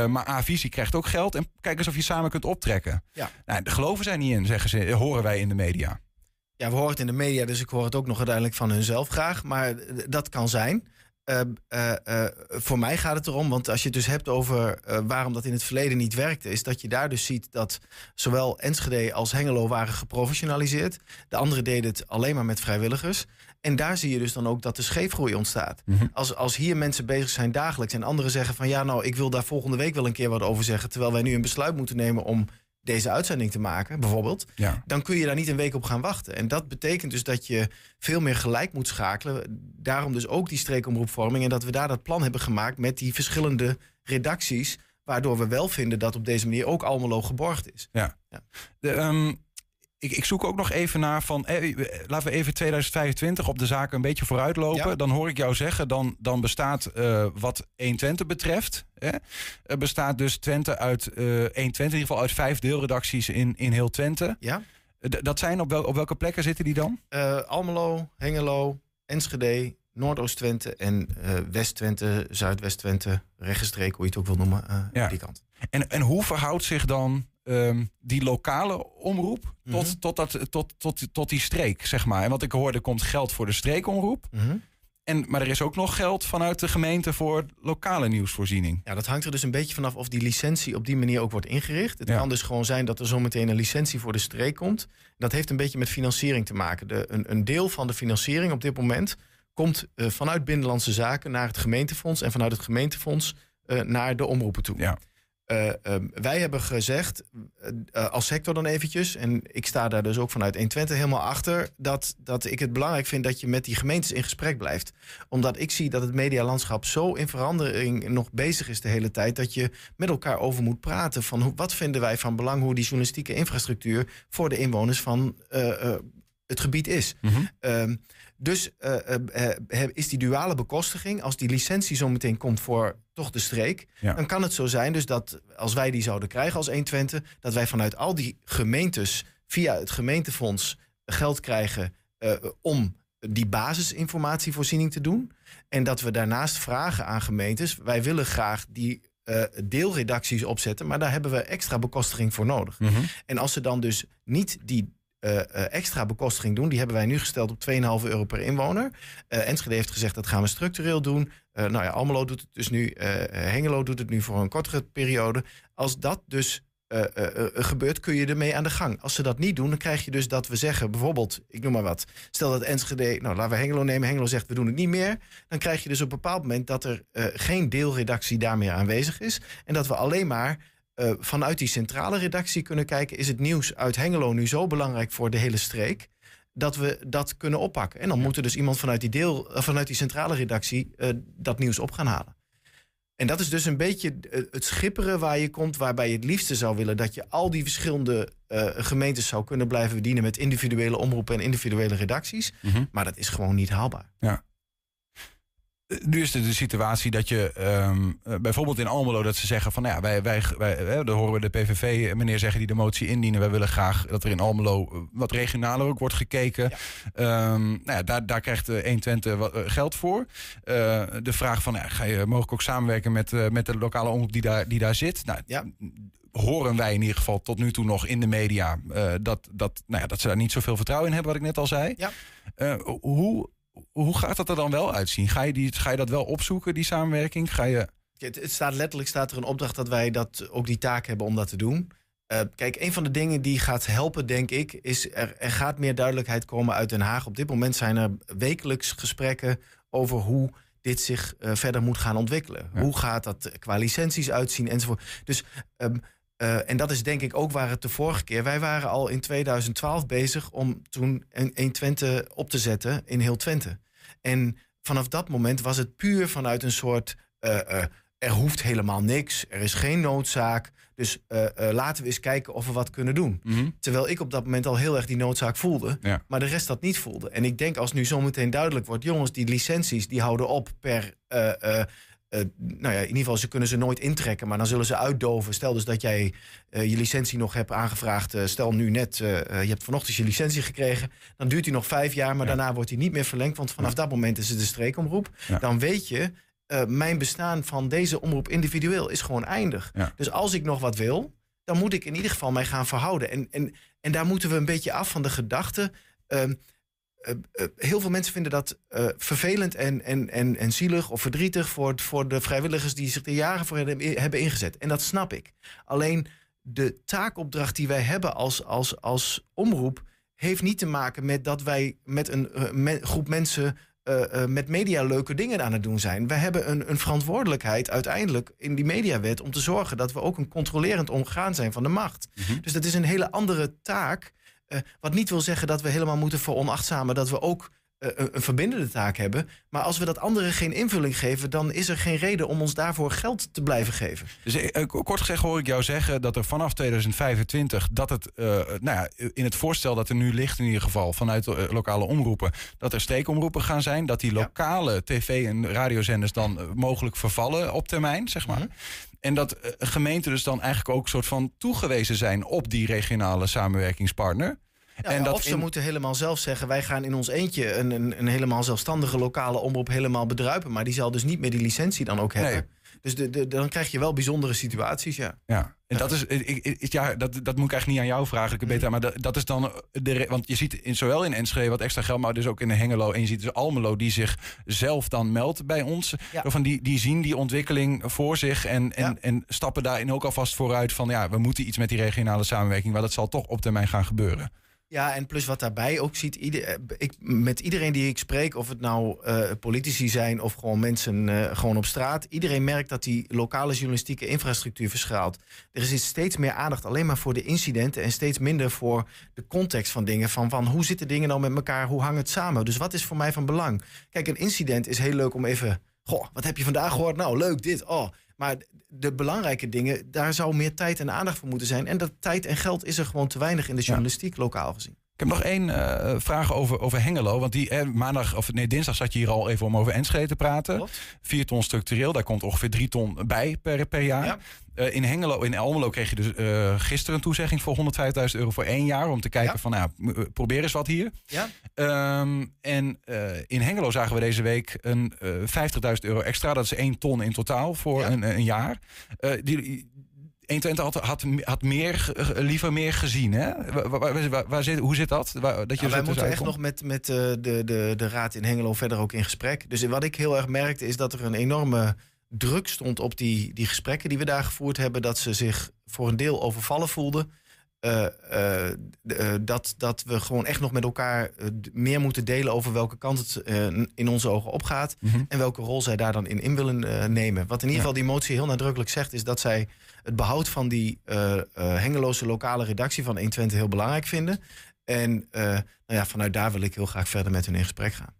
Speaker 3: Maar A-Visie krijgt ook geld. En kijk eens of je samen kunt optrekken.
Speaker 33: Ja.
Speaker 3: Nou, daar geloven zij niet in, zeggen ze. Horen wij in de media.
Speaker 33: Ja, we horen het in de media, dus ik hoor het ook nog uiteindelijk van hunzelf graag. Maar dat kan zijn. Eh, eh, eh, voor mij gaat het erom, want als je het dus hebt over waarom dat in het verleden niet werkte, is dat je daar dus ziet dat zowel Enschede als Hengelo waren geprofessionaliseerd. De anderen deden het alleen maar met vrijwilligers. En daar zie je dus dan ook dat de scheefgroei ontstaat. Als, als hier mensen bezig zijn dagelijks en anderen zeggen van ja, nou, ik wil daar volgende week wel een keer wat over zeggen, terwijl wij nu een besluit moeten nemen om deze uitzending te maken, bijvoorbeeld
Speaker 3: Ja.
Speaker 33: dan kun je daar niet een week op gaan wachten. En dat betekent dus dat je veel meer gelijk moet schakelen. Daarom dus ook die streekomroepvorming. En dat we daar dat plan hebben gemaakt met die verschillende redacties. Waardoor we wel vinden dat op deze manier ook Almelo geborgd is.
Speaker 3: Ja. De, ehm, ik, ik zoek ook nog even naar van... eh, laten we even 2025 op de zaken een beetje vooruitlopen.
Speaker 33: Ja.
Speaker 3: Dan hoor ik jou zeggen, dan, dan bestaat eh, wat 1 Twente betreft... Hè, eh, bestaat dus Twente uit eh 1 Twente, in ieder geval uit vijf deelredacties in, in heel Twente.
Speaker 33: Ja.
Speaker 3: D- dat zijn op, wel, op welke plekken zitten die dan?
Speaker 33: Eh, Almelo, Hengelo, Enschede, Noordoost-Twente en eh, West-Twente, Zuidwest-Twente, Regenstreek, hoe je het ook wil noemen, eh,
Speaker 3: Ja.
Speaker 33: die kant.
Speaker 3: En, en hoe verhoudt zich dan ehm, die lokale omroep tot,
Speaker 33: Mhm.
Speaker 3: tot, dat, tot, tot, tot die streek, zeg maar? En wat ik hoorde, komt geld voor de streekomroep.
Speaker 33: Mhm.
Speaker 3: En, maar er is ook nog geld vanuit de gemeente voor lokale nieuwsvoorziening.
Speaker 33: Ja, dat hangt er dus een beetje vanaf of die licentie op die manier ook wordt ingericht. Het
Speaker 3: Ja.
Speaker 33: kan dus gewoon zijn dat er zometeen een licentie voor de streek komt. Dat heeft een beetje met financiering te maken. De, een, een deel van de financiering op dit moment komt eh, vanuit Binnenlandse Zaken naar het gemeentefonds en vanuit het gemeentefonds eh, naar de omroepen toe.
Speaker 3: Ja.
Speaker 33: Eh, ehm, wij hebben gezegd, eh, eh, als sector dan eventjes... en ik sta daar dus ook vanuit 120 helemaal achter... Dat, dat ik het belangrijk vind dat je met die gemeentes in gesprek blijft. Omdat ik zie dat het medialandschap zo in verandering nog bezig is de hele tijd... dat je met elkaar over moet praten van hoe, wat vinden wij van belang... hoe die journalistieke infrastructuur voor de inwoners van het gebied is. Ehm, dus eh, eh, eh, is die duale bekostiging, als die licentie zo meteen komt voor toch de streek,
Speaker 3: Ja.
Speaker 33: dan kan het zo zijn dus dat als wij die zouden krijgen als 120, dat wij vanuit al die gemeentes via het gemeentefonds geld krijgen om die basisinformatievoorziening te doen. En dat we daarnaast vragen aan gemeentes, wij willen graag die deelredacties opzetten, maar daar hebben we extra bekostiging voor nodig.
Speaker 3: Mhm.
Speaker 33: En als ze dan dus niet die extra bekostiging doen, die hebben wij nu gesteld op 2,5 euro per inwoner. Eh Enschede heeft gezegd dat gaan we structureel doen. Eh, nou ja, Almelo doet het dus nu, eh, Hengelo doet het nu voor een kortere periode. Als dat dus eh, eh, eh, gebeurt, kun je ermee aan de gang. Als ze dat niet doen, dan krijg je dus dat we zeggen, bijvoorbeeld, ik noem maar wat. Stel dat Enschede, nou laten we Hengelo nemen. Hengelo zegt we doen het niet meer. Dan krijg je dus op een bepaald moment dat er eh, geen deelredactie daar meer aanwezig is. En dat we alleen maar eh, vanuit die centrale redactie kunnen kijken... is het nieuws uit Hengelo nu zo belangrijk voor de hele streek... dat we dat kunnen oppakken. En dan moet er dus iemand vanuit die, deel, eh, vanuit die centrale redactie... eh, dat nieuws op gaan halen. En dat is dus een beetje het schipperen waar je komt... waarbij je het liefste zou willen dat je al die verschillende gemeentes zou kunnen blijven bedienen... met individuele omroepen en individuele redacties. Maar dat is gewoon niet haalbaar.
Speaker 3: Ja. Eh, Nu is het de situatie dat je ehm, eh, bijvoorbeeld in Almelo dat ze zeggen van nou ja, wij, wij, wij eh, dan horen we de PVV meneer zeggen die de motie indienen. Wij willen graag dat er in Almelo eh, wat regionaler ook wordt gekeken. Ehm, nou ja, daar, daar krijgt eh, 120 wat, eh, geld voor. Eh, de vraag van nou ja, ga je mogelijk ook samenwerken met, eh, met de lokale omroep die daar, die daar zit. Nou, horen wij in ieder geval tot nu toe nog in de media eh, dat, dat, nou ja, dat ze daar niet zoveel vertrouwen in hebben, wat ik net al zei.
Speaker 33: Ja.
Speaker 3: Eh, hoe, hoe gaat dat er dan wel uitzien? Ga je, die, ga je dat wel opzoeken, die samenwerking? Ga je...
Speaker 33: Het, het staat letterlijk staat er een opdracht dat wij dat, ook die taak hebben om dat te doen. Eh, kijk, een van de dingen die gaat helpen, denk ik, is er, er gaat meer duidelijkheid komen uit Den Haag. Op dit moment zijn er wekelijks gesprekken over hoe dit zich eh, verder moet gaan ontwikkelen. Hoe gaat dat qua licenties uitzien enzovoort. Dus, ehm, eh, en dat is denk ik ook waar het de vorige keer... Wij waren al in 2012 bezig om toen een 1 Twente op te zetten in heel Twente. En vanaf dat moment was het puur vanuit een soort... eh, eh, er hoeft helemaal niks, er is geen noodzaak. Dus laten we eens kijken of we wat kunnen doen. Terwijl ik op dat moment al heel erg die noodzaak voelde.
Speaker 3: Ja.
Speaker 33: Maar de rest dat niet voelde. En ik denk als nu zometeen duidelijk wordt... jongens, die licenties die houden op per... eh, nou ja, in ieder geval, ze kunnen ze nooit intrekken, maar dan zullen ze uitdoven. Stel dus dat jij eh, je licentie nog hebt aangevraagd. eh, stel nu net, je hebt vanochtend je licentie gekregen. Dan duurt die nog vijf jaar, maar daarna wordt die niet meer verlengd. Want vanaf dat moment is het de streekomroep.
Speaker 3: Ja.
Speaker 33: Dan weet je, mijn bestaan van deze omroep individueel is gewoon eindig. Dus als ik nog wat wil, dan moet ik in ieder geval mij gaan verhouden. En, en, en daar moeten we een beetje af van de gedachte. ehm, eh, eh, heel veel mensen vinden dat eh, vervelend en, en, en, en zielig of verdrietig voor, voor de vrijwilligers die zich er jaren voor hebben, hebben ingezet. En dat snap ik. Alleen de taakopdracht die wij hebben als, als, als omroep heeft niet te maken met dat wij met een me- groep mensen met media leuke dingen aan het doen zijn. We hebben een, een verantwoordelijkheid uiteindelijk in die mediawet om te zorgen dat we ook een controlerend omgaan zijn van de macht. Dus dat is een hele andere taak. Eh, wat niet wil zeggen dat we helemaal moeten veronachtzamen dat we ook een, een verbindende taak hebben. Maar als we dat anderen geen invulling geven, dan is er geen reden om ons daarvoor geld te blijven geven.
Speaker 3: Dus eh, kort gezegd hoor ik jou zeggen dat er vanaf 2025 dat het, eh, nou ja, in het voorstel dat er nu ligt in ieder geval vanuit eh, lokale omroepen, dat er steekomroepen gaan zijn, dat die lokale tv- en radiozenders dan eh, mogelijk vervallen op termijn, zeg maar. En dat eh, gemeenten dus dan eigenlijk ook soort van toegewezen zijn op die regionale samenwerkingspartner.
Speaker 33: Ja,
Speaker 3: en dat
Speaker 33: of ze
Speaker 3: in-
Speaker 33: moeten helemaal zelf zeggen... wij gaan in ons eentje een, een, een helemaal zelfstandige lokale omroep helemaal bedruipen. Maar die zal dus niet meer die licentie dan ook hebben. Dus de, de, dan krijg je wel bijzondere situaties, ja.
Speaker 3: Ja, en dat is, ik, ja, dat, dat moet ik eigenlijk niet aan jou vragen, ik beter, maar dat, dat is dan de, want je ziet in, zowel in Enschede wat extra geld, maar dus ook in de Hengelo en je ziet dus Almelo die zich zelf dan meldt bij ons,
Speaker 33: Ja.
Speaker 3: van die, die zien die ontwikkeling voor zich en, en, en stappen daarin ook alvast vooruit van ja, we moeten iets met die regionale samenwerking, maar dat zal toch op termijn gaan gebeuren.
Speaker 33: Ja, en plus wat daarbij ook ziet, eh, ik, met iedereen die ik spreek, of het nou eh, politici zijn of gewoon mensen eh, gewoon op straat, iedereen merkt dat die lokale journalistieke infrastructuur verschaalt. Er is steeds meer aandacht alleen maar voor de incidenten en steeds minder voor de context van dingen. Van, van hoe zitten dingen nou met elkaar, hoe hangt het samen? Dus wat is voor mij van belang? Kijk, een incident is heel leuk om even, goh, wat heb je vandaag gehoord? Nou, leuk dit, oh. Maar de belangrijke dingen, daar zou meer tijd en aandacht voor moeten zijn. En dat tijd en geld is er gewoon te weinig in de journalistiek, lokaal gezien.
Speaker 3: Ik heb nog één eh, vraag over, over Hengelo. Want die, eh, maandag, of nee, dinsdag zat je hier al even om over Enschede te praten. Vier ton structureel, daar komt ongeveer drie ton bij per, per jaar. Eh, in Hengelo, in Almelo kreeg je dus eh, gisteren een toezegging voor 150.000 euro voor één jaar. Om te kijken van, nou, probeer eens wat hier.
Speaker 33: Ja.
Speaker 3: Ehm, en in Hengelo zagen we deze week een eh 50.000 euro extra. Dat is één ton in totaal voor een, een jaar. Die, 120 had, had, had meer, liever meer gezien. Hè? Waar, waar- waar- waar- waar zit, hoe zit dat? Dat je
Speaker 33: Ja,
Speaker 3: zo
Speaker 33: wij moeten echt nog met, met eh, de, de, de raad in Hengelo verder ook in gesprek. Dus wat ik heel erg merkte is dat er een enorme druk stond op die, die gesprekken die we daar gevoerd hebben. Dat ze zich voor een deel overvallen voelden. Eh, eh, dat, dat we gewoon echt nog met elkaar meer moeten delen over welke kant het in onze ogen opgaat.
Speaker 3: Mhm.
Speaker 33: En welke rol zij daar dan in in willen nemen. Wat in ieder geval die motie heel nadrukkelijk zegt, is dat zij het behoud van die eh eh, Hengeloze lokale redactie van 120 heel belangrijk vinden. En eh, nou ja, vanuit daar wil ik heel graag verder met hun in gesprek gaan.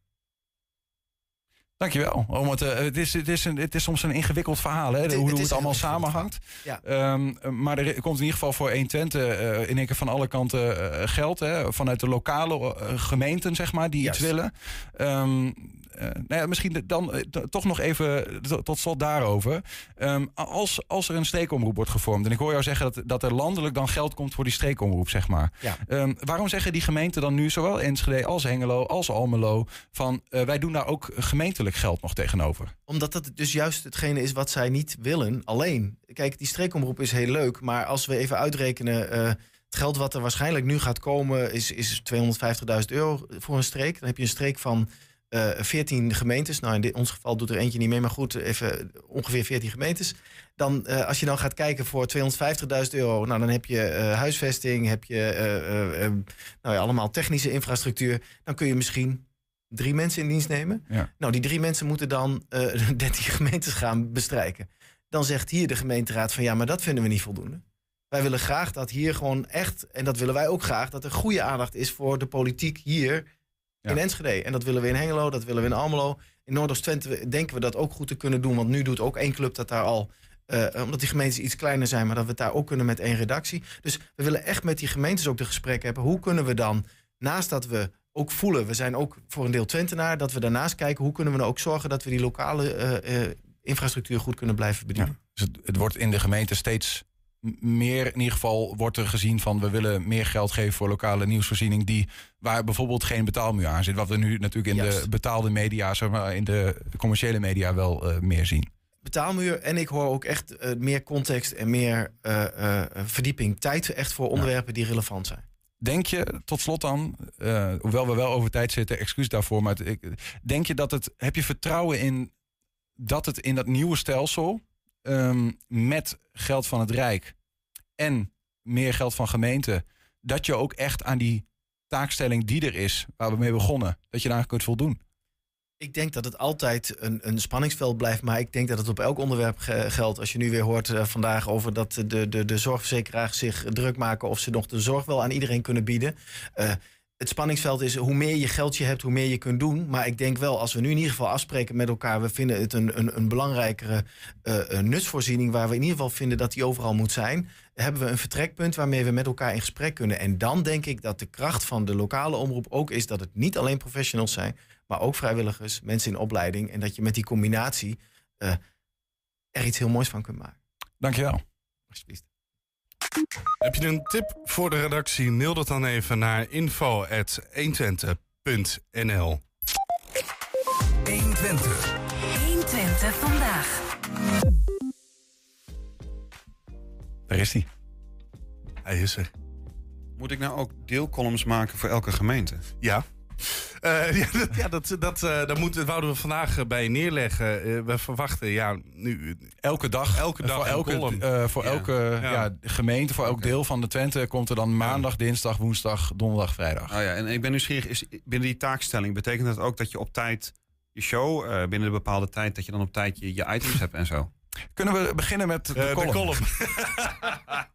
Speaker 3: Dankjewel. Om het, het, is, het, is een, het is soms een ingewikkeld verhaal, hè?
Speaker 33: Het-
Speaker 3: hoe
Speaker 33: het
Speaker 3: hoe
Speaker 33: is
Speaker 3: het allemaal samenhangt.
Speaker 33: Ja.
Speaker 3: Ehm, maar er komt in ieder geval voor 120 eh in één keer van alle kanten geld. Hè? Vanuit de lokale gemeenten, zeg maar, die iets willen. Eh, nou ja, misschien dan eh, toch nog even t- tot slot daarover. Ehm, als, als er een streekomroep wordt gevormd... en ik hoor jou zeggen dat, dat er landelijk dan geld komt voor die streekomroep, zeg maar.
Speaker 33: Ja.
Speaker 3: Ehm, waarom zeggen die gemeenten dan nu, zowel Enschede als Hengelo als Almelo... van eh, wij doen daar ook gemeentelijk geld nog tegenover?
Speaker 33: Omdat dat dus juist hetgene is wat zij niet willen, alleen. Kijk, die streekomroep is heel leuk, maar als we even uitrekenen... eh, het geld wat er waarschijnlijk nu gaat komen is, is 250.000 euro voor een streek. Dan heb je een streek van eh 14 gemeentes. Nou, in dit, ons geval doet er eentje niet mee, maar goed, even ongeveer 14 gemeentes. Dan, eh, als je dan gaat kijken voor 250.000 euro, nou, dan heb je eh, huisvesting, heb je nou ja, allemaal technische infrastructuur. Dan kun je misschien drie mensen in dienst nemen.
Speaker 3: Ja.
Speaker 33: Nou, die drie mensen moeten dan eh 13 gemeentes gaan bestrijken. Dan zegt hier de gemeenteraad van ja, maar dat vinden we niet voldoende. Wij willen graag dat hier gewoon echt, en dat willen wij ook graag, dat er goede aandacht is voor de politiek hier in Enschede. En dat willen we in Hengelo, dat willen we in Almelo. In Noordoost-Twente denken we dat ook goed te kunnen doen, want nu doet ook één club dat daar al. eh, omdat die gemeentes iets kleiner zijn, maar dat we het daar ook kunnen met één redactie. Dus we willen echt met die gemeentes ook de gesprekken hebben. Hoe kunnen we dan, naast dat we ook voelen, we zijn ook voor een deel Twentenaar, dat we daarnaast kijken hoe kunnen we nou ook zorgen dat we die lokale eh, eh, infrastructuur goed kunnen blijven bedienen.
Speaker 3: Dus het, het wordt in de gemeente steeds meer, in ieder geval wordt er gezien van we willen meer geld geven voor lokale nieuwsvoorziening die waar bijvoorbeeld geen betaalmuur aan zit. Wat we nu natuurlijk in de betaalde media, zeg maar in de commerciële media wel eh, meer zien.
Speaker 33: betaalmuur. En ik hoor ook echt eh, meer context en meer eh, verdieping. Tijd echt voor onderwerpen die relevant zijn.
Speaker 3: Denk je, tot slot dan, hoewel we wel over tijd zitten, excuus daarvoor, maar het- ik, denk je dat het, heb je vertrouwen in dat het in dat nieuwe stelsel ehm, met geld van het Rijk en meer geld van gemeenten, dat je ook echt aan die taakstelling die er is, waar we mee begonnen, dat je daar kunt voldoen?
Speaker 33: Ik denk dat het altijd een, een spanningsveld blijft. Maar ik denk dat het op elk onderwerp ge- geldt. Als je nu weer hoort eh, vandaag over dat de, de, de zorgverzekeraars zich druk maken. of ze nog de zorg wel aan iedereen kunnen bieden. Eh, het spanningsveld is hoe meer je geld je hebt, hoe meer je kunt doen. Maar ik denk wel, als we nu in ieder geval afspreken met elkaar. we vinden het een, een, een belangrijkere een nutsvoorziening. waar we in ieder geval vinden dat die overal moet zijn. hebben we een vertrekpunt waarmee we met elkaar in gesprek kunnen. En dan denk ik dat de kracht van de lokale omroep ook is dat het niet alleen professionals zijn. maar ook vrijwilligers, mensen in opleiding. En dat je met die combinatie eh, er iets heel moois van kunt maken.
Speaker 3: Dankjewel.
Speaker 33: Alsjeblieft.
Speaker 4: Heb je een tip voor de redactie? Mail dat dan even naar info.120.nl
Speaker 5: 120. 120 vandaag.
Speaker 3: Daar is hij.
Speaker 4: Hij is er.
Speaker 34: Moet ik nou ook deelcolumns maken voor elke gemeente?
Speaker 4: Ja. Eh, ja, dat, ja, dat, dat, eh, dat, moet, dat wouden we vandaag eh, bij je neerleggen. Eh, we verwachten ja, nu,
Speaker 3: Elke dag.
Speaker 4: elke dag
Speaker 3: voor elke,
Speaker 4: column.
Speaker 3: eh, voor
Speaker 4: Ja.
Speaker 3: elke
Speaker 4: Ja.
Speaker 3: ja. gemeente, voor elk deel van de Twente komt er dan maandag, dinsdag, woensdag, donderdag, vrijdag.
Speaker 34: Oh ja, en ik ben nieuwsgierig, is binnen die taakstelling betekent dat ook dat je op tijd je show, eh, binnen een bepaalde tijd, dat je dan op tijd je, je items hebt en zo?
Speaker 3: Kunnen we beginnen met de
Speaker 34: Eh,
Speaker 3: column?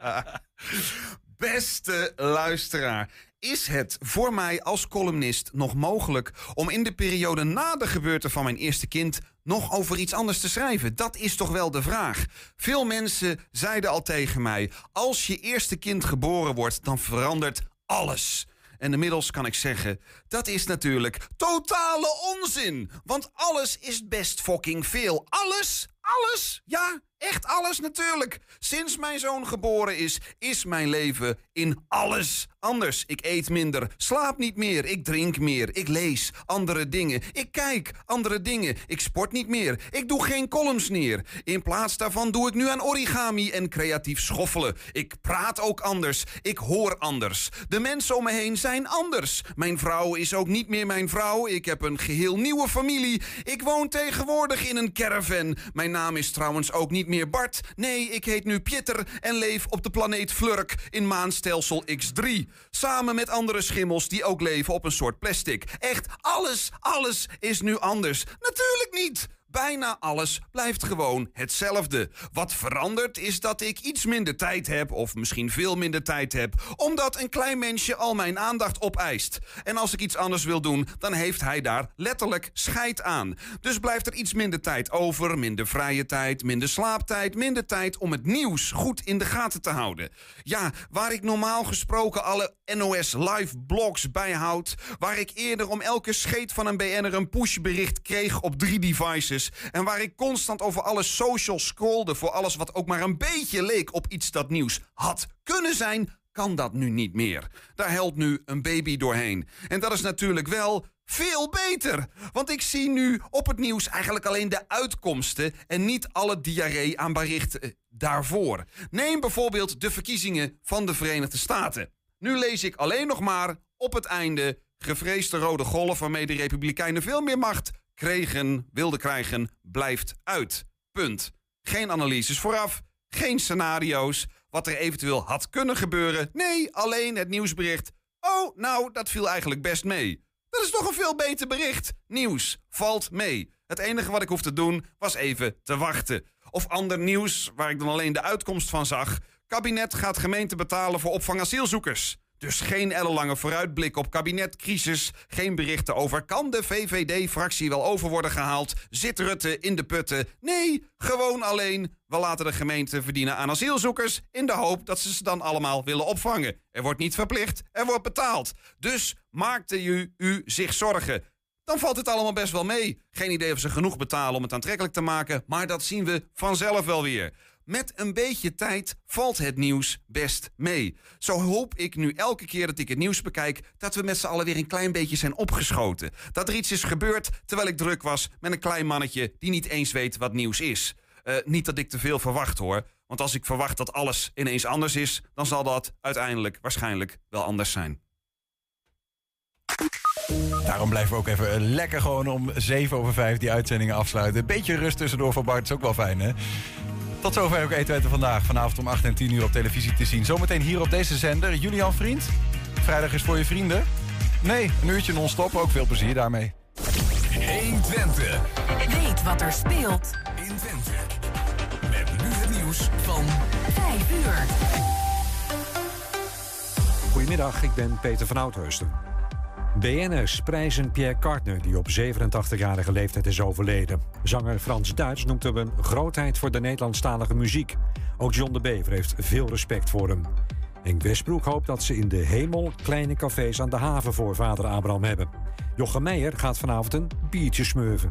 Speaker 34: Beste luisteraar, is het voor mij als columnist nog mogelijk om in de periode na de geboorte van mijn eerste kind nog over iets anders te schrijven? Dat is toch wel de vraag. Veel mensen zeiden al tegen mij: als je eerste kind geboren wordt, dan verandert alles. En inmiddels kan ik zeggen, dat is natuurlijk totale onzin. Want alles is best fucking veel. Alles, alles, ja, echt alles natuurlijk. Sinds mijn zoon geboren is, is mijn leven in alles anders. Ik eet minder, slaap niet meer, ik drink meer, ik lees andere dingen. Ik kijk andere dingen, ik sport niet meer, ik doe geen columns neer. In plaats daarvan doe ik nu aan origami en creatief schoffelen. Ik praat ook anders, ik hoor anders. De mensen om me heen zijn anders. Mijn vrouw is ook niet meer mijn vrouw, ik heb een geheel nieuwe familie. Ik woon tegenwoordig in een caravan. Mijn naam is trouwens ook niet meer Bart. Nee, ik heet nu Pieter en leef op de planeet Flurk in maanstelsel X3. Samen met andere schimmels die ook leven op een soort plastic. Echt, alles, alles is nu anders. Natuurlijk niet! Bijna alles blijft gewoon hetzelfde. Wat verandert is dat ik iets minder tijd heb, of misschien veel minder tijd heb, omdat een klein mensje al mijn aandacht opeist. En als ik iets anders wil doen, dan heeft hij daar letterlijk scheid aan. Dus blijft er iets minder tijd over, minder vrije tijd, minder slaaptijd, minder tijd om het nieuws goed in de gaten te houden. Ja, waar ik normaal gesproken alle NOS live blogs bijhoud, waar ik eerder om elke scheet van een BN'er een pushbericht kreeg op drie devices en waar ik constant over alles social scrollde voor alles wat ook maar een beetje leek op iets dat nieuws had kunnen zijn, kan dat nu niet meer. Daar helpt nu een baby doorheen. En dat is natuurlijk wel veel beter. Want ik zie nu op het nieuws eigenlijk alleen de uitkomsten en niet alle diarree aan berichten eh, daarvoor. Neem bijvoorbeeld de verkiezingen van de Verenigde Staten. Nu lees ik alleen nog maar op het einde gevreesde rode golf waarmee de Republikeinen veel meer macht kregen, wilden krijgen, blijft uit. Punt. Geen analyses vooraf, geen scenario's, wat er eventueel had kunnen gebeuren. Nee, alleen het nieuwsbericht. Oh, nou, dat viel eigenlijk best mee. Dat is toch een veel beter bericht. Nieuws valt mee. Het enige wat ik hoef te doen was even te wachten. Of ander nieuws waar ik dan alleen de uitkomst van zag. Kabinet gaat gemeente betalen voor opvang asielzoekers. Dus geen ellenlange vooruitblik op kabinetcrisis. Geen berichten over kan de VVD-fractie wel over worden gehaald. Zit Rutte in de putten? Nee, gewoon alleen. We laten de gemeente verdienen aan asielzoekers. In de hoop dat ze ze dan allemaal willen opvangen. Er wordt niet verplicht, er wordt betaald. Dus maakte u, u zich zorgen. Dan valt het allemaal best wel mee. Geen idee of ze genoeg betalen om het aantrekkelijk te maken. Maar dat zien we vanzelf wel weer. Met een beetje tijd valt het nieuws best mee. Zo hoop ik nu elke keer dat ik het nieuws bekijk... dat we met z'n allen weer een klein beetje zijn opgeschoten. Dat er iets is gebeurd terwijl ik druk was met een klein mannetje... die niet eens weet wat nieuws is. Eh, niet dat ik te veel verwacht hoor. Want als ik verwacht dat alles ineens anders is... dan zal dat uiteindelijk waarschijnlijk wel anders zijn.
Speaker 3: Daarom blijven we ook even lekker gewoon om 7 over 5 die uitzendingen afsluiten. Beetje rust tussendoor voor Bart is ook wel fijn, hè? Tot zover ook Eten vandaag. Vanavond om 8 en 10 uur op televisie te zien. Zometeen hier op deze zender. Julian Vriend. Vrijdag is voor je vrienden. Nee, een uurtje non-stop. Ook veel plezier daarmee.
Speaker 5: 120. Weet wat er speelt
Speaker 35: in Twente. Met nu het nieuws van
Speaker 5: 5 uur.
Speaker 36: Goedemiddag, ik ben Peter van Oudheusden. BN'ers prijzen Pierre Cartner, die op 87-jarige leeftijd is overleden. Zanger Frans Duits noemt hem een grootheid voor de Nederlandstalige muziek. Ook John de Bever heeft veel respect voor hem. Henk Westbroek hoopt dat ze in de hemel kleine cafés aan de haven voor vader Abraham hebben. Jochem Meijer gaat vanavond een biertje smurven.